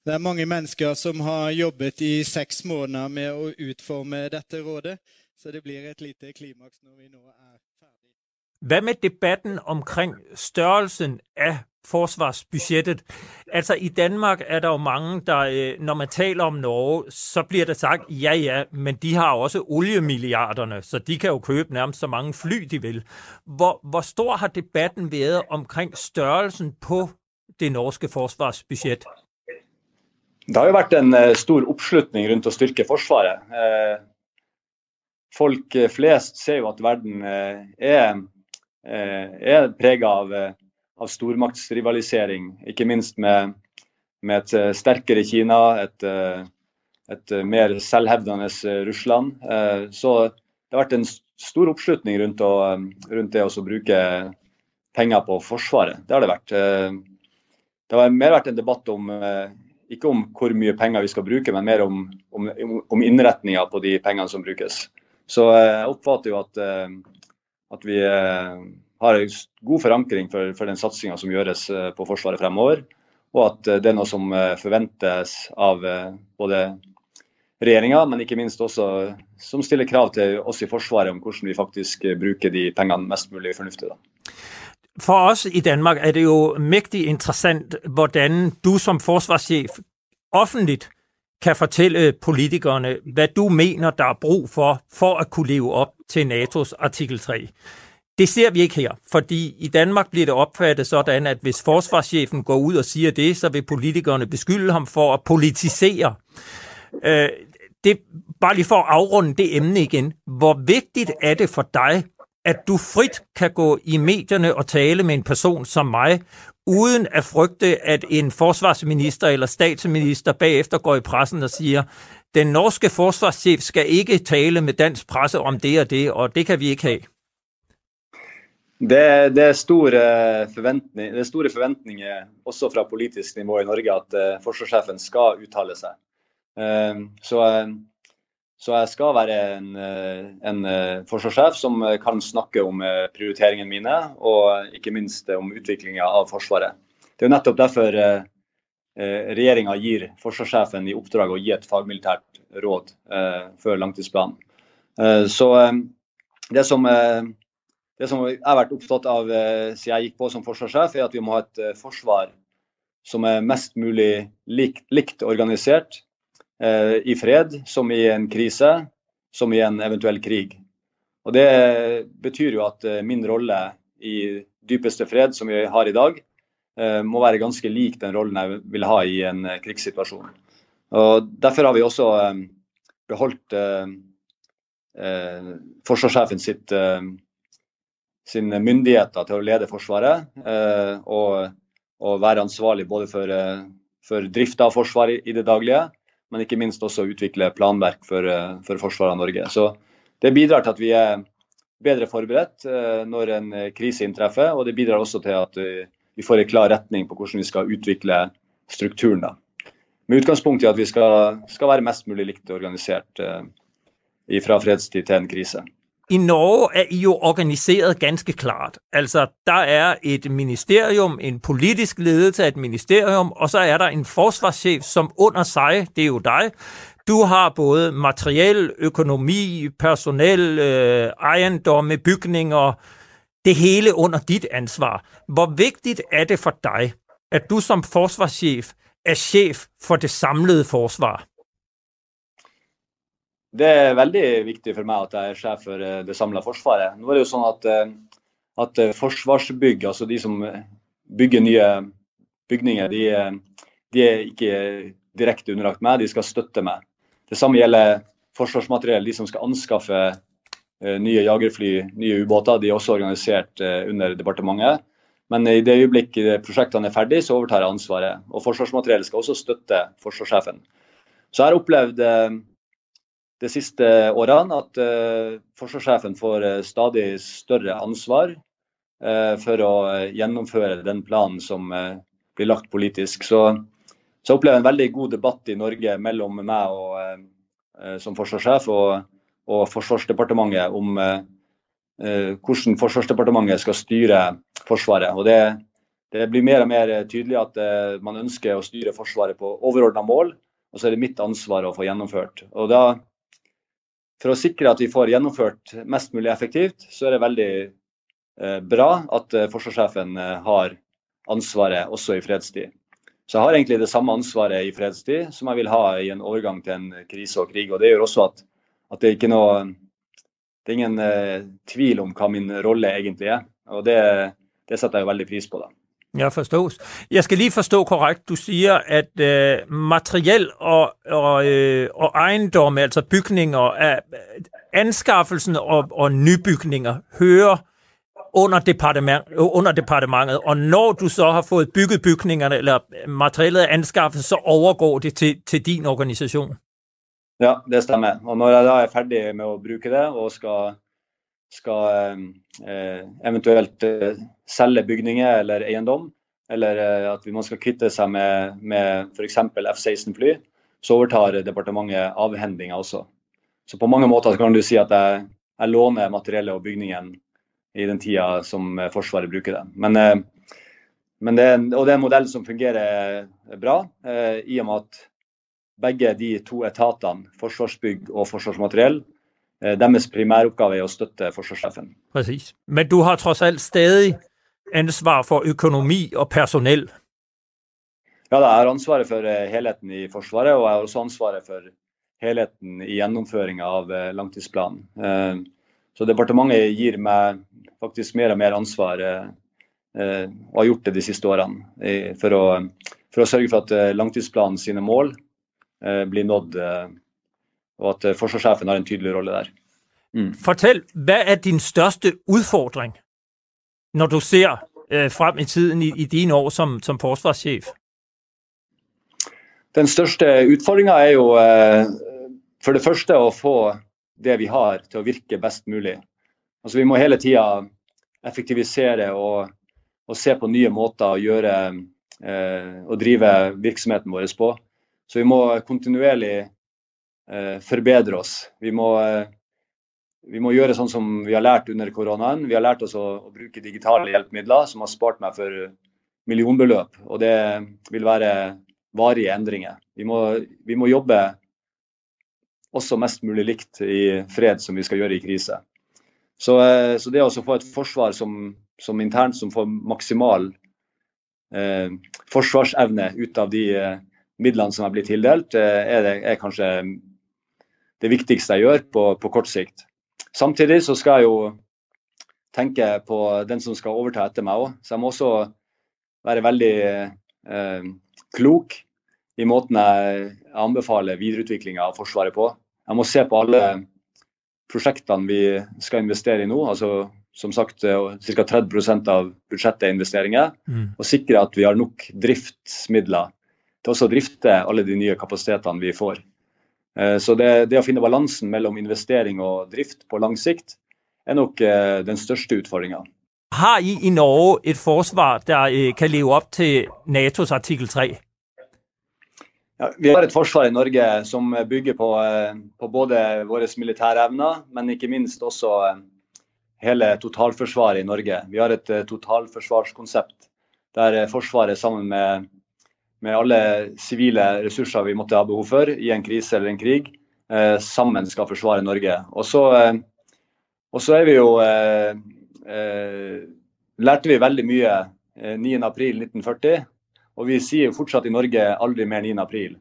Det er mange mennesker som har jobbet i seks måneder med å utforme dette rådet, så det blir et lite klimaks når vi nå er ferdig. Hvad med debatten omkring størrelsen af forsvarsbudgettet. Altså i Danmark er der jo mange, der, øh, når man taler om Norge, så bliver der sagt, ja ja, men de har også oliemilliarderne, så de kan jo købe nærmest så mange fly, de vil. Hvor, hvor stor har debatten været omkring størrelsen på det norske forsvarsbudget? Det har jo vært en øh, stor oppslutning rundt å styrke Forsvaret. Eh, folk eh, flest ser jo at verden eh, er, er prega av av stormaktsrivalisering. Ikke minst med, med et eh, sterkere Kina, et, eh, et eh, mer selvhevdende eh, Russland. Så det har vært en stor oppslutning rundt, å, rundt det å bruke penger på Forsvaret. Det har det vært. Det har mer vært en debatt om ikke om hvor mye penger vi skal bruke, men mer om, om, om innretninga på de pengene som brukes. Så jeg oppfatter jo at, at vi har en god forankring for, for den satsinga som gjøres eh, på Forsvaret fremover. Og at eh, det er noe som eh, forventes av både regjeringa, men ikke minst også som stiller krav til oss i Forsvaret om hvordan vi faktisk bruker de pengene mest mulig fornuftig. Da. For oss i Danmark er det jo mægtig interessant, hvordan du som forsvarschef offentligt kan fortælle politikerne, hvad du mener, der er brug for, for at kunne leve op til NATO's artikel 3. Det ser vi ikke her, fordi i Danmark bliver det opfattet sådan, at hvis forsvarschefen går ud og siger det, så vil politikerne beskylde ham for at politisere. Øh, det, bare lige for at afrunde det emne igen. Hvor vigtigt er det for dig, at du frit kan gå i medierne og tale med en person som mig, uden at frygte, at en forsvarsminister eller statsminister bagefter går i pressen og siger, den norske forsvarschef skal ikke tale med dansk presse om det og det, og det kan vi ikke have. Det, det, er store det er store forventninger også fra politisk nivå i Norge at uh, forsvarssjefen skal uttale seg. Ehm, så, eh, så jeg skal være en, eh, en eh, forsvarssjef som kan snakke om eh, prioriteringene mine, og ikke minst om utviklinga av Forsvaret. Det er jo nettopp derfor eh, regjeringa gir forsvarssjefen i oppdrag å gi et fagmilitært råd før langtidsplanen. Så det som, det som jeg har vært opptatt av eh, siden jeg gikk på som forsvarssjef, er at vi må ha et eh, forsvar som er mest mulig likt, likt organisert, Eh, i fred som i en krise, som i en eventuell krig. Og Det eh, betyr jo at min rolle i dypeste fred, som vi har i dag, eh, må være ganske lik den rollen jeg vil ha i en krigssituasjon. Og Derfor har vi også beholdt forsvarssjefen sitt, sine myndigheter til å lede Forsvaret eh, og, og være ansvarlig både for, eh, for drifta av Forsvaret i det daglige, men ikke minst også utvikle planverk for, eh, for forsvaret av Norge. Så Det bidrar til at vi er bedre forberedt eh, når en krise inntreffer, og det bidrar også til at vi får en klar retning på hvordan vi skal utvikle strukturen. da. Med utgangspunkt i at vi skal, skal være mest mulig likt organisert fra fredstid til en krise. I Norge er I jo organiseret ganske klart. Altså, der er et ministerium, en politisk ledelse af et ministerium, og så er der en forsvarschef, som under sig, det er jo dig, du har både materiel, økonomi, personel, øh, ejendomme, bygninger, det hele under dit ansvar. Hvor vigtigt er det for dig, at du som forsvarschef er chef for det samlede forsvar? Det er veldig viktig for meg at jeg er sjef for eh, det samla Forsvaret. Nå er det jo sånn at, eh, at eh, Forsvarsbygg, altså de som bygger nye bygninger, de, de, er ikke direkte underlagt meg, de skal støtte meg. Det samme gjelder forsvarsmateriell. De som skal anskaffe nye jagerfly, nye ubåter, de er også organisert under departementet. Men i det øyeblikk prosjektene er ferdig, så overtar jeg ansvaret. Og Forsvarsmateriell skal også støtte forsvarssjefen. Så jeg har opplevd de siste årene at eh, forsvarssjefen får eh, stadig større ansvar eh, for å gjennomføre den planen som blir lagt politisk. Så, så jeg en veldig god debatt i Norge mellom meg og, som forsvarssjef og, og Forsvarsdepartementet om hvordan Forsvarsdepartementet skal styre Forsvaret. Og det, det, blir mer og mer tydelig at man ønsker å styre Forsvaret på overordna mål, og så er det mitt ansvar å få gjennomført. Og da for å sikre at vi får gjennomført mest mulig effektivt, så er det veldig eh, bra at eh, forsvarssjefen eh, har ansvaret også i fredstid. Så jeg har egentlig det samme ansvaret i fredstid som jeg vil ha i en overgang til en krise og krig. og Det gjør også at, at det, er noe, det er ingen eh, tvil om hva min rolle egentlig er. og Det, det setter jeg veldig pris på. da. Ja, forstås. Jeg skal lige forstå korrekt. Du siger, at øh, materiel og, og, øh, og ejendomme, altså bygninger, er, anskaffelsen og, og nybygninger hører under, departement, under departementet, og når du så har fået bygget bygningerne, eller materiellet er anskaffet, så overgår det til, til din organisation. Ja, det stemmer. Og når jeg da er færdig med at bruge det, og skal skal øh, øh eventuelt øh, selge bygninger eller eiendom, eller eh, at man skal kvitte seg med, med f.eks. F-16-fly, så overtar departementet avhendinga også. Så på mange måter kan du si at jeg, jeg låner materiellet og bygningen i den tida som eh, Forsvaret bruker det. Men, eh, men det, og det er en modell som fungerer bra, i og med at begge de to etatene, Forsvarsbygg og Forsvarsmateriell, deres primæroppgave er å støtte forsvarssjefen. Præcis. Men du har trods alt stadig ansvar for økonomi og personell. Ja, jeg har ansvaret for helheten i Forsvaret, og jeg har også ansvaret for helheten i gjennomføringa av langtidsplanen. Så departementet gir meg faktisk mer og mer ansvar, og har gjort det de siste årene, for å, for å sørge for at langtidsplanen sine mål blir nådd, og at forsvarssjefen har en tydelig rolle der. Mm. Fortell, hvad er din største udfordring, når du ser øh, frem i tiden i, i dine år som, som forsvarschef? Den største utfordringa er jo øh, for det første at få det vi har til at virke bedst muligt. Altså Vi må hele tiden effektivisere og, og, se på nye måter å gjøre øh, eh, og drive virksomheten vår på. Så vi må kontinuerlig eh, forbedre oss. Vi må, eh, vi må, gjøre sånn som vi har lært under koronaen. Vi har lært oss å, å, bruke digitale hjelpemidler som har spart meg for millionbeløp. Og det vil være varige endringer. Vi må, vi må jobbe også mest mulig likt i fred som vi skal gjøre i krise. Så, eh, så det å få et forsvar som, som, internt som får maksimal eh, forsvarsevne ut av de eh, midlene som er blitt tildelt, eh, er, det, er kanskje det viktigste jeg gjør på, på, kort sikt. Samtidig så skal jeg jo tenke på den som skal overta etter meg òg. Så jeg må også være veldig eh, klok i måten jeg anbefaler videreutviklinga av Forsvaret på. Jeg må se på alle prosjektene vi skal investere i nå. altså som sagt ca. 30% av budsjettet er investeringer. Mm. Og sikre at vi har nok driftsmidler til også å drifte alle de nye kapasitetene vi får. Eh, så det, det, å finne balansen mellom investering og drift på lang sikt er nok eh, den største utfordringa. Har I i Norge et forsvar der eh, kan leve opp til Natos artikkel 3? Ja, vi har et forsvar i Norge som bygger på, på både våre militære evner, men ikke minst også hele totalforsvaret i Norge. Vi har et totalforsvarskonsept der Forsvaret sammen med med alle sivile ressurser vi måtte ha behov for i en krise eller en krig, eh, sammen skal forsvare Norge. Og så, eh, og så er vi jo eh, eh lærte vi veldig mye 9.4.1940, eh, og vi sier jo fortsatt i Norge aldri mer 9.4.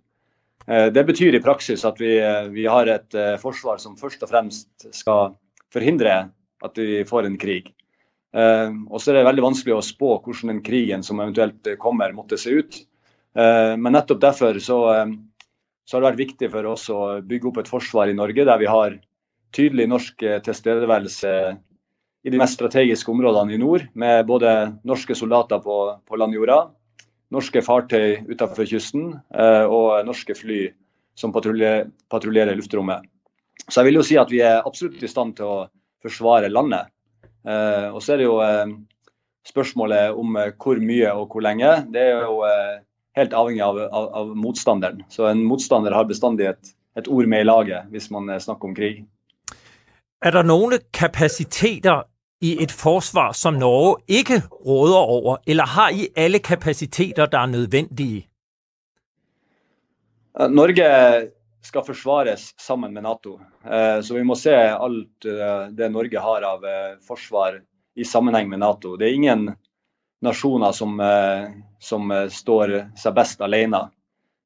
Eh, det betyr i praksis at vi, eh, vi har et eh, forsvar som først og fremst skal forhindre at vi får en krig. Eh, og så er det veldig vanskelig å spå hvordan den krigen som eventuelt kommer, måtte se ut. Eh, men nettopp derfor så, eh, så, har det vært viktig for oss å bygge opp et forsvar i Norge der vi har tydelig norsk eh, tilstedeværelse i de mest strategiske områdene i nord, med både norske soldater på, på landjorda, norske fartøy utenfor kysten eh, og norske fly som patruljerer, patruljerer luftrommet. Så jeg vil jo si at vi er absolutt i stand til å forsvare landet. Og så er det jo spørsmålet om hvor mye og hvor lenge. Det er jo helt avhengig av, av, av, motstanderen. Så en motstander har bestandig et, et ord med i laget hvis man eh, snakker om krig. Er der noen kapasiteter i et forsvar som Norge ikke råder over, eller har I alle kapasiteter der er nødvendige? Norge skal forsvares sammen med Nato. Eh, så vi må se alt eh, det Norge har av forsvar i sammenheng med Nato. Det er ingen nasjoner som, eh, som eh, står seg best alene.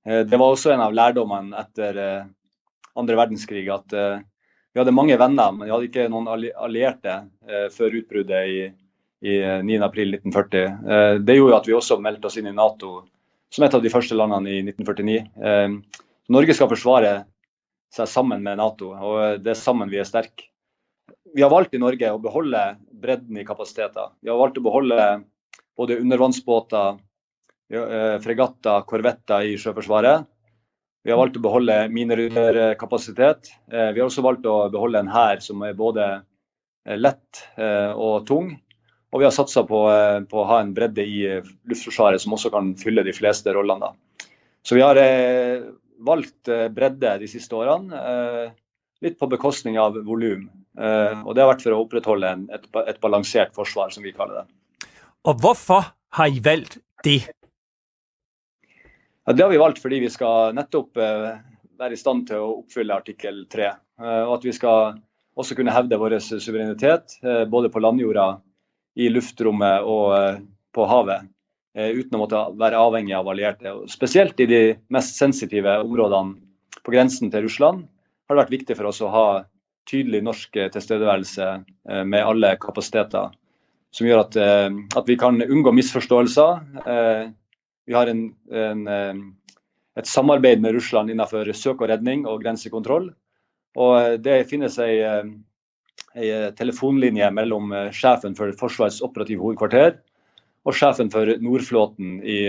Eh, det var også en av lærdommene etter eh, andre verdenskrig at vi hadde mange venner, men vi hadde ikke noen allierte før utbruddet i, i 9.4.1940. Det gjorde at vi også meldte oss inn i Nato som et av de første landene i 1949. Norge skal forsvare seg sammen med Nato, og det er sammen vi er sterke. Vi har valgt i Norge å beholde bredden i kapasiteter. Vi har valgt å beholde både undervannsbåter, eh, fregatter, korvetter i Sjøforsvaret. Vi har valgt å beholde minerydderkapasitet. Eh, vi har også valgt å beholde en hær som er både eh, lett eh, og tung. Og vi har satsa på, eh, på, å ha en bredde i eh, Luftforsvaret som også kan fylle de fleste rollene. Så vi har valgt bredde de siste årene, litt på bekostning av volum. Og det har vært for å opprettholde en, et, et balansert forsvar, som vi kaller det. Og hvorfor har I valgt det? Ja, det har vi valgt fordi vi skal nettopp eh, være i stand til å oppfylle artikkel 3. Eh, og at vi skal også kunne hevde vår suverenitet eh, både på landjorda, i luftrommet og eh, på havet. Uten å måtte være avhengig av allierte. Spesielt i de mest sensitive områdene på grensen til Russland har det vært viktig for oss å ha tydelig norsk tilstedeværelse med alle kapasiteter. Som gjør at, eh, at vi kan unngå misforståelser. Eh, vi har en, en eh, et samarbeid med Russland innenfor søk og redning og grensekontroll. Og det finnes ei, ei eh, telefonlinje mellom eh, sjefen for Forsvarets operative hovedkvarter og sjefen for Nordflåten i,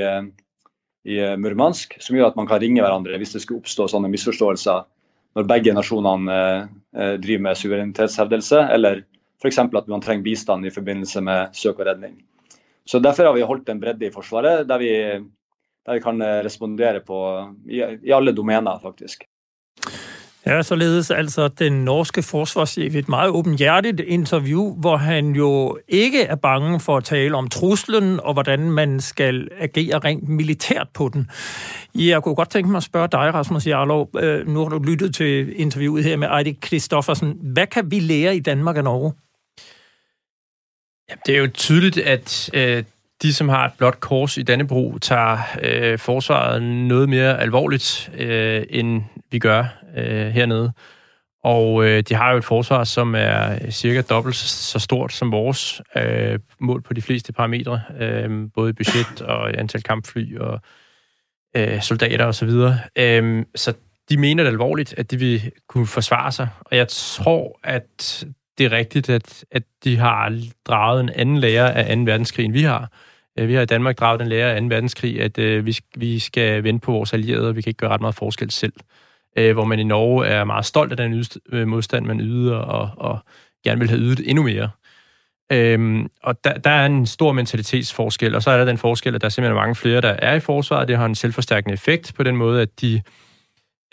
i, Murmansk, som gjør at man kan ringe hverandre hvis det skulle oppstå sånne misforståelser når begge nasjonene driver med suverenitetshevdelse, eller f.eks. at man trenger bistand i forbindelse med søk og redning. Så Derfor har vi holdt en bredde i Forsvaret, der vi der vi kan eh, respondere på i, i alle domener, faktisk. Ja, således altså den norske forsvarschef et meget åbenhjertigt interview, hvor han jo ikke er bange for at tale om truslen og hvordan man skal agere rent militært på den. Jeg kunne godt tænke mig at spørge dig, Rasmus Jarlov. Øh, nu har du lyttet til interviewet her med Eidik Kristoffersen. Hvad kan vi lære i Danmark og Norge? Ja, det er jo tydeligt, at øh, de, som har et blåt kors i Dannebro, tager øh, forsvaret noget mere alvorligt, øh, end vi gør øh, hernede. Og øh, de har jo et forsvar, som er cirka dobbelt så stort som vores, øh, mål på de fleste parametre, øh, både budget og antal kampfly og øh, soldater osv. Så, øh, så de mener det alvorligt, at de vil kunne forsvare sig. Og jeg tror, at det er rigtigt, at, at de har draget en anden lære af 2. verdenskrig, end vi har. Øh, vi har i Danmark draget en lære af 2. verdenskrig, at øh, vi, vi skal vente på vores allierede, og vi kan ikke gøre ret meget forskel selv. Øh, hvor man i Norge er meget stolt af den øh, modstand, man yder, og, og gerne vil have ydet endnu mere. Øhm, og der, der er en stor mentalitetsforskel, og så er der den forskel, at der er simpelthen mange flere, der er i forsvaret. Det har en selvforstærkende effekt på den måde, at de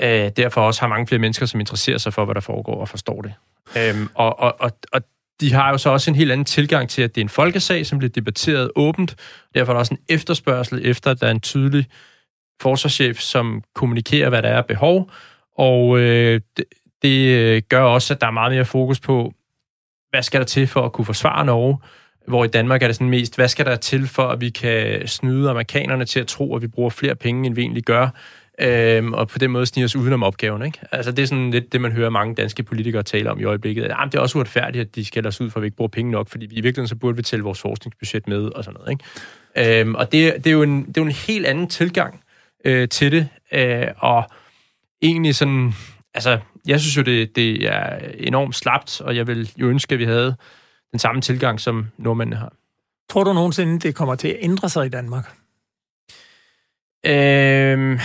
øh, derfor også har mange flere mennesker, som interesserer sig for, hvad der foregår og forstår det. Øhm, og, og, og, og de har jo så også en helt anden tilgang til, at det er en folkesag, som bliver debatteret åbent. Derfor er der også en efterspørgsel efter, at der er en tydelig forsvarschef, som kommunikerer, hvad der er behov. Og øh, det, det øh, gør også, at der er meget mere fokus på, hvad skal der til for at kunne forsvare Norge? Hvor i Danmark er det sådan mest, hvad skal der til for, at vi kan snyde amerikanerne til at tro, at vi bruger flere penge, end vi egentlig gør? Øhm, og på den måde snige os udenom opgaven. Ikke? Altså, det er sådan lidt det, man hører mange danske politikere tale om i øjeblikket. At, jamen, det er også uretfærdigt, at de skal os ud, for at vi ikke bruger penge nok, fordi vi i virkeligheden så burde vi tælle vores forskningsbudget med og sådan noget. Ikke? Øhm, og det, det, er jo en, det er jo en helt anden tilgang øh, til det, øh, og egentlig sådan, altså, jeg synes jo, det, det er enormt slapt, og jeg vil jo ønske, at vi havde den samme tilgang, som nordmændene har. Tror du nogensinde, det kommer til at ændre sig i Danmark? Øhm,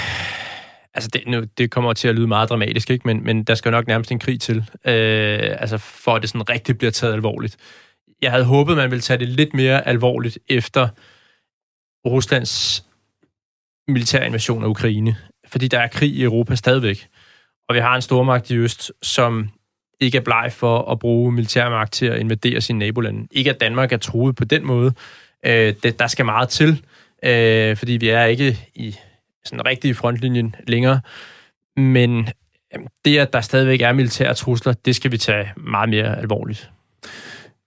Altså, det, nu, det kommer til at lyde meget dramatisk, ikke? Men, men der skal jo nok nærmest en krig til, øh, altså for at det sådan rigtig bliver taget alvorligt. Jeg havde håbet, man ville tage det lidt mere alvorligt efter Ruslands militære invasion af Ukraine. Fordi der er krig i Europa stadigvæk. Og vi har en stormagt i øst, som ikke er bleg for at bruge militærmagt til at invadere sine nabolande. Ikke at Danmark er truet på den måde. Øh, det, der skal meget til, øh, fordi vi er ikke i sådan rigtig i frontlinjen længere. Men det, at der stadigvæk er militære trusler, det skal vi tage meget mere alvorligt.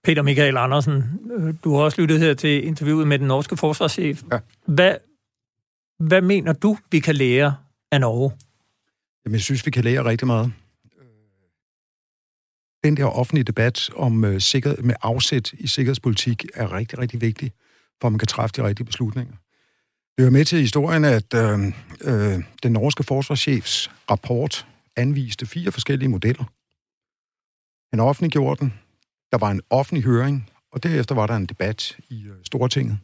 Peter Michael Andersen, øh, du har også lyttet her til interviewet med den norske forsvarschef. Ja. Hvad, hvad mener du, vi kan lære af Norge? Jamen, jeg synes, vi kan lære rigtig meget. Den der offentlige debat om uh, sikkerhed, med afsæt i sikkerhedspolitik er rigtig, rigtig vigtig, for man kan træffe de rigtige beslutninger hører er med til historien, at øh, øh, den norske forsvarschefs rapport anviste fire forskellige modeller. Han offentliggjorde den. Der var en offentlig høring, og derefter var der en debat i øh, Stortinget,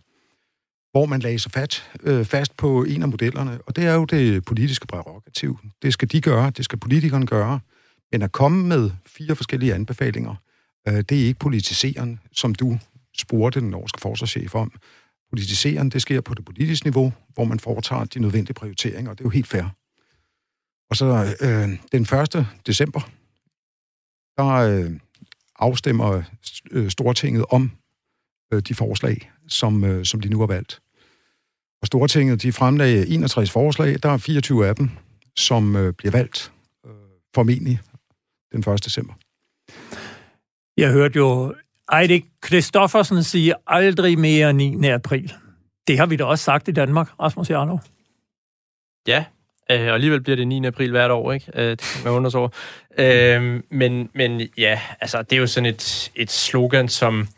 hvor man lagde sig fat, øh, fast på en af modellerne, og det er jo det politiske prerogativ. Det skal de gøre, det skal politikerne gøre, men at komme med fire forskellige anbefalinger, øh, det er ikke politiseren, som du spurgte den norske forsvarschef om. Politiseren, det sker på det politiske niveau, hvor man foretager de nødvendige prioriteringer, og det er jo helt fair. Og så øh, den 1. december, der øh, afstemmer øh, Stortinget om øh, de forslag, som, øh, som de nu har valgt. Og Stortinget, de fremlagde 61 forslag, der er 24 af dem, som øh, bliver valgt øh, formentlig den 1. december. Jeg hørte jo Eirik Kristoffersen siger aldrig mere 9. april. Det har vi da også sagt i Danmark, Rasmus Jarlov. Ja, øh, og alligevel bliver det 9. april hvert år, ikke? Øh, det kan man undre over. Øh, men, men ja, altså, det er jo sådan et, et slogan, som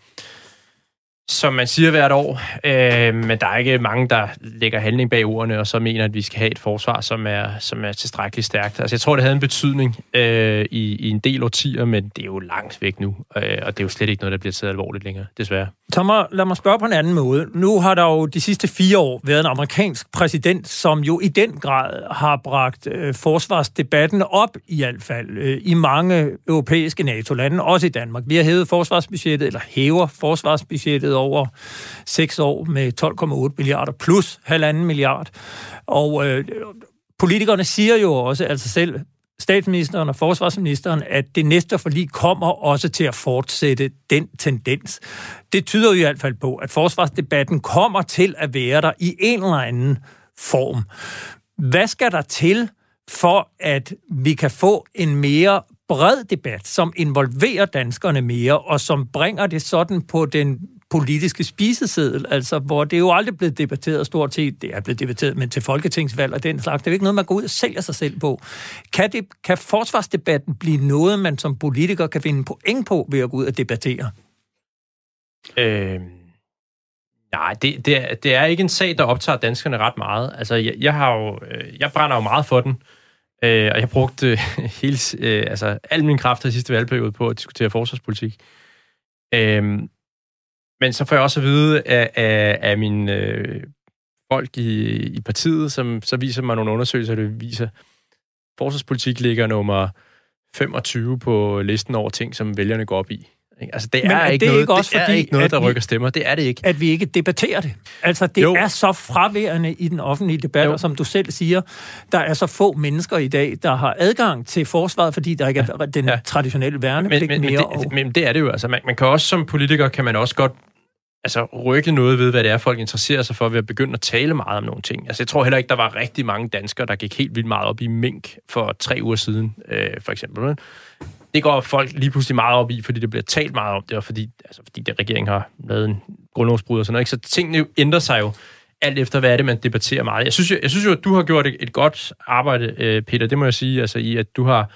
som man siger hvert år, øh, men der er ikke mange, der lægger handling bag ordene, og så mener, at vi skal have et forsvar, som er, som er tilstrækkeligt stærkt. Altså, jeg tror, det havde en betydning øh, i, i en del årtier, men det er jo langt væk nu, øh, og det er jo slet ikke noget, der bliver taget alvorligt længere, desværre. Thomas, lad mig spørge på en anden måde. Nu har der jo de sidste fire år været en amerikansk præsident, som jo i den grad har bragt øh, forsvarsdebatten op, i hvert fald, øh, i mange europæiske NATO-lande, også i Danmark. Vi har hævet forsvarsbudgettet, eller hæver forsvarsbudgettet over seks år med 12,8 milliarder plus halvanden milliard. Og øh, politikerne siger jo også, altså selv statsministeren og forsvarsministeren, at det næste forlig kommer også til at fortsætte den tendens. Det tyder jo i hvert fald på, at forsvarsdebatten kommer til at være der i en eller anden form. Hvad skal der til for, at vi kan få en mere bred debat, som involverer danskerne mere, og som bringer det sådan på den politiske spiseseddel, altså hvor det er jo aldrig blevet debatteret stort set, det er blevet debatteret, men til folketingsvalg og den slags, det er jo ikke noget, man går ud og sælger sig selv på. Kan, det, kan forsvarsdebatten blive noget, man som politiker kan finde point på ved at gå ud og debattere? Øh, nej, det, det, er, det er ikke en sag, der optager danskerne ret meget. Altså, jeg, jeg, har jo, øh, jeg brænder jo meget for den, øh, og jeg brugte øh, hele, øh, altså, al min kraft i sidste valgperiode på at diskutere forsvarspolitik. Øh, men så får jeg også at vide af, af, af mine øh, folk i, i partiet, som så viser mig nogle undersøgelser, der viser, forsvarspolitik ligger nummer 25 på listen over ting, som vælgerne går op i. Altså, det er, er ikke, det noget, ikke også det er fordi, ikke noget, der rykker stemmer. Det er det ikke. At vi ikke debatterer det. Altså, det jo. er så fraværende i den offentlige debat, jo. og som du selv siger, der er så få mennesker i dag, der har adgang til forsvaret, fordi der ikke er ja. den ja. traditionelle værnepligt men, men, mere. Men det, og... men det er det jo. Altså, man, man kan også som politiker, kan man også godt altså, rykke noget ved, hvad det er, folk interesserer sig for ved at begynde at tale meget om nogle ting. Altså, jeg tror heller ikke, der var rigtig mange danskere, der gik helt vildt meget op i mink for tre uger siden, øh, for eksempel. Det går folk lige pludselig meget op i, fordi det bliver talt meget om det, og fordi, altså, fordi det, regeringen har lavet en grundlovsbrud og sådan noget. Ikke? Så tingene ændrer sig jo alt efter, hvad er det, man debatterer meget. Jeg synes, jo, jeg synes jo, at du har gjort et, et godt arbejde, øh, Peter, det må jeg sige, altså i, at du har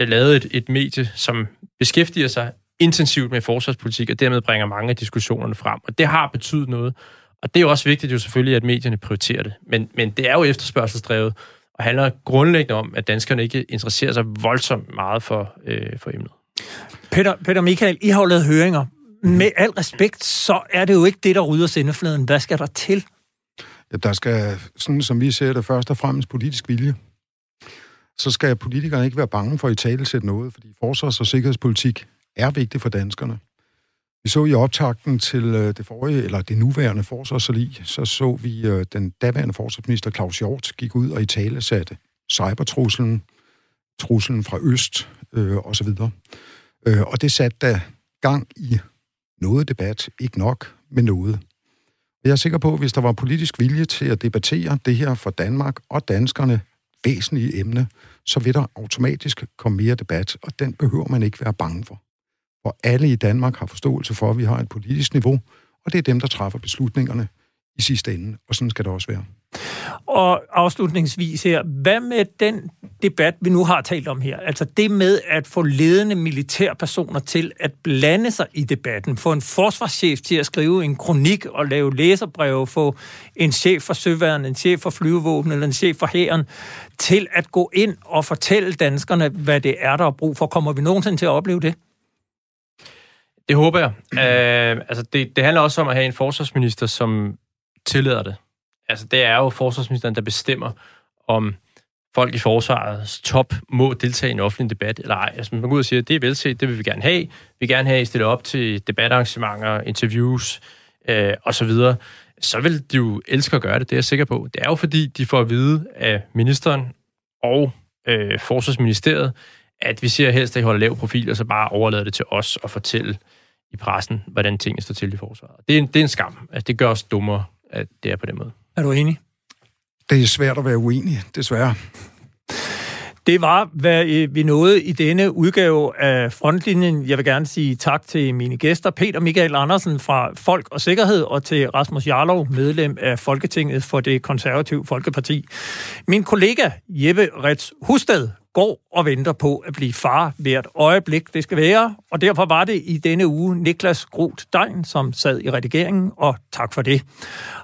øh, lavet et, et medie, som beskæftiger sig intensivt med forsvarspolitik, og dermed bringer mange af diskussionerne frem. Og det har betydet noget. Og det er jo også vigtigt jo selvfølgelig, at medierne prioriterer det. Men, men det er jo efterspørgselsdrevet, og handler grundlæggende om, at danskerne ikke interesserer sig voldsomt meget for, øh, for emnet. Peter, Peter Michael, I har jo lavet høringer. Med al respekt, så er det jo ikke det, der rydder sendefladen. Hvad skal der til? Ja, der skal, sådan som vi ser det, først og fremmest politisk vilje. Så skal politikerne ikke være bange for at i tale sætte noget, fordi forsvars- og sikkerhedspolitik er vigtig for danskerne. Vi så i optakten til øh, det forrige, eller det nuværende forsvarsforlig, så så vi øh, den daværende forsvarsminister Claus Hjort gik ud og i tale satte cybertruslen, truslen fra øst øh, osv. Øh, og det satte da gang i noget debat, ikke nok, men noget. Jeg er sikker på, at hvis der var politisk vilje til at debattere det her for Danmark og danskerne væsentlige emne, så vil der automatisk komme mere debat, og den behøver man ikke være bange for hvor alle i Danmark har forståelse for, at vi har et politisk niveau, og det er dem, der træffer beslutningerne i sidste ende, og sådan skal det også være. Og afslutningsvis her, hvad med den debat, vi nu har talt om her? Altså det med at få ledende militærpersoner til at blande sig i debatten, få en forsvarschef til at skrive en kronik og lave læserbreve, få en chef for søværden, en chef for flyvevåben eller en chef for hæren til at gå ind og fortælle danskerne, hvad det er, der er brug for. Kommer vi nogensinde til at opleve det? Det håber jeg. Øh, altså det, det handler også om at have en forsvarsminister, som tillader det. Altså, det er jo forsvarsministeren, der bestemmer, om folk i forsvarets top må deltage i en offentlig debat, eller ej. Altså, man går ud og siger, at det er velset, det vil vi gerne have. Vi vil gerne have, at I stiller op til debatarrangementer, interviews øh, osv., så, så vil de jo elske at gøre det, det er jeg sikker på. Det er jo fordi, de får at vide af ministeren og øh, Forsvarsministeriet, at vi siger helst, at I holder lav profil, og så bare overlader det til os at fortælle i pressen, hvordan tingene står til i forsvaret. Det er en, det er en skam. Altså, det gør os dummere, at det er på den måde. Er du enig? Det er svært at være uenig, desværre. Det var, hvad øh, vi nåede i denne udgave af Frontlinjen. Jeg vil gerne sige tak til mine gæster, Peter Michael Andersen fra Folk og Sikkerhed, og til Rasmus Jarlov, medlem af Folketinget for det konservative Folkeparti. Min kollega Jeppe Rets Husted går og venter på at blive far hvert øjeblik, det skal være. Og derfor var det i denne uge Niklas Groth Dein, som sad i redigeringen, og tak for det.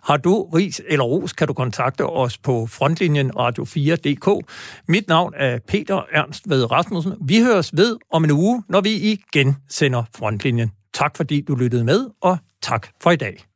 Har du ris eller ros, kan du kontakte os på frontlinjen radio4.dk. Mit navn er Peter Ernst ved Rasmussen. Vi høres ved om en uge, når vi igen sender Frontlinjen. Tak fordi du lyttede med, og tak for i dag.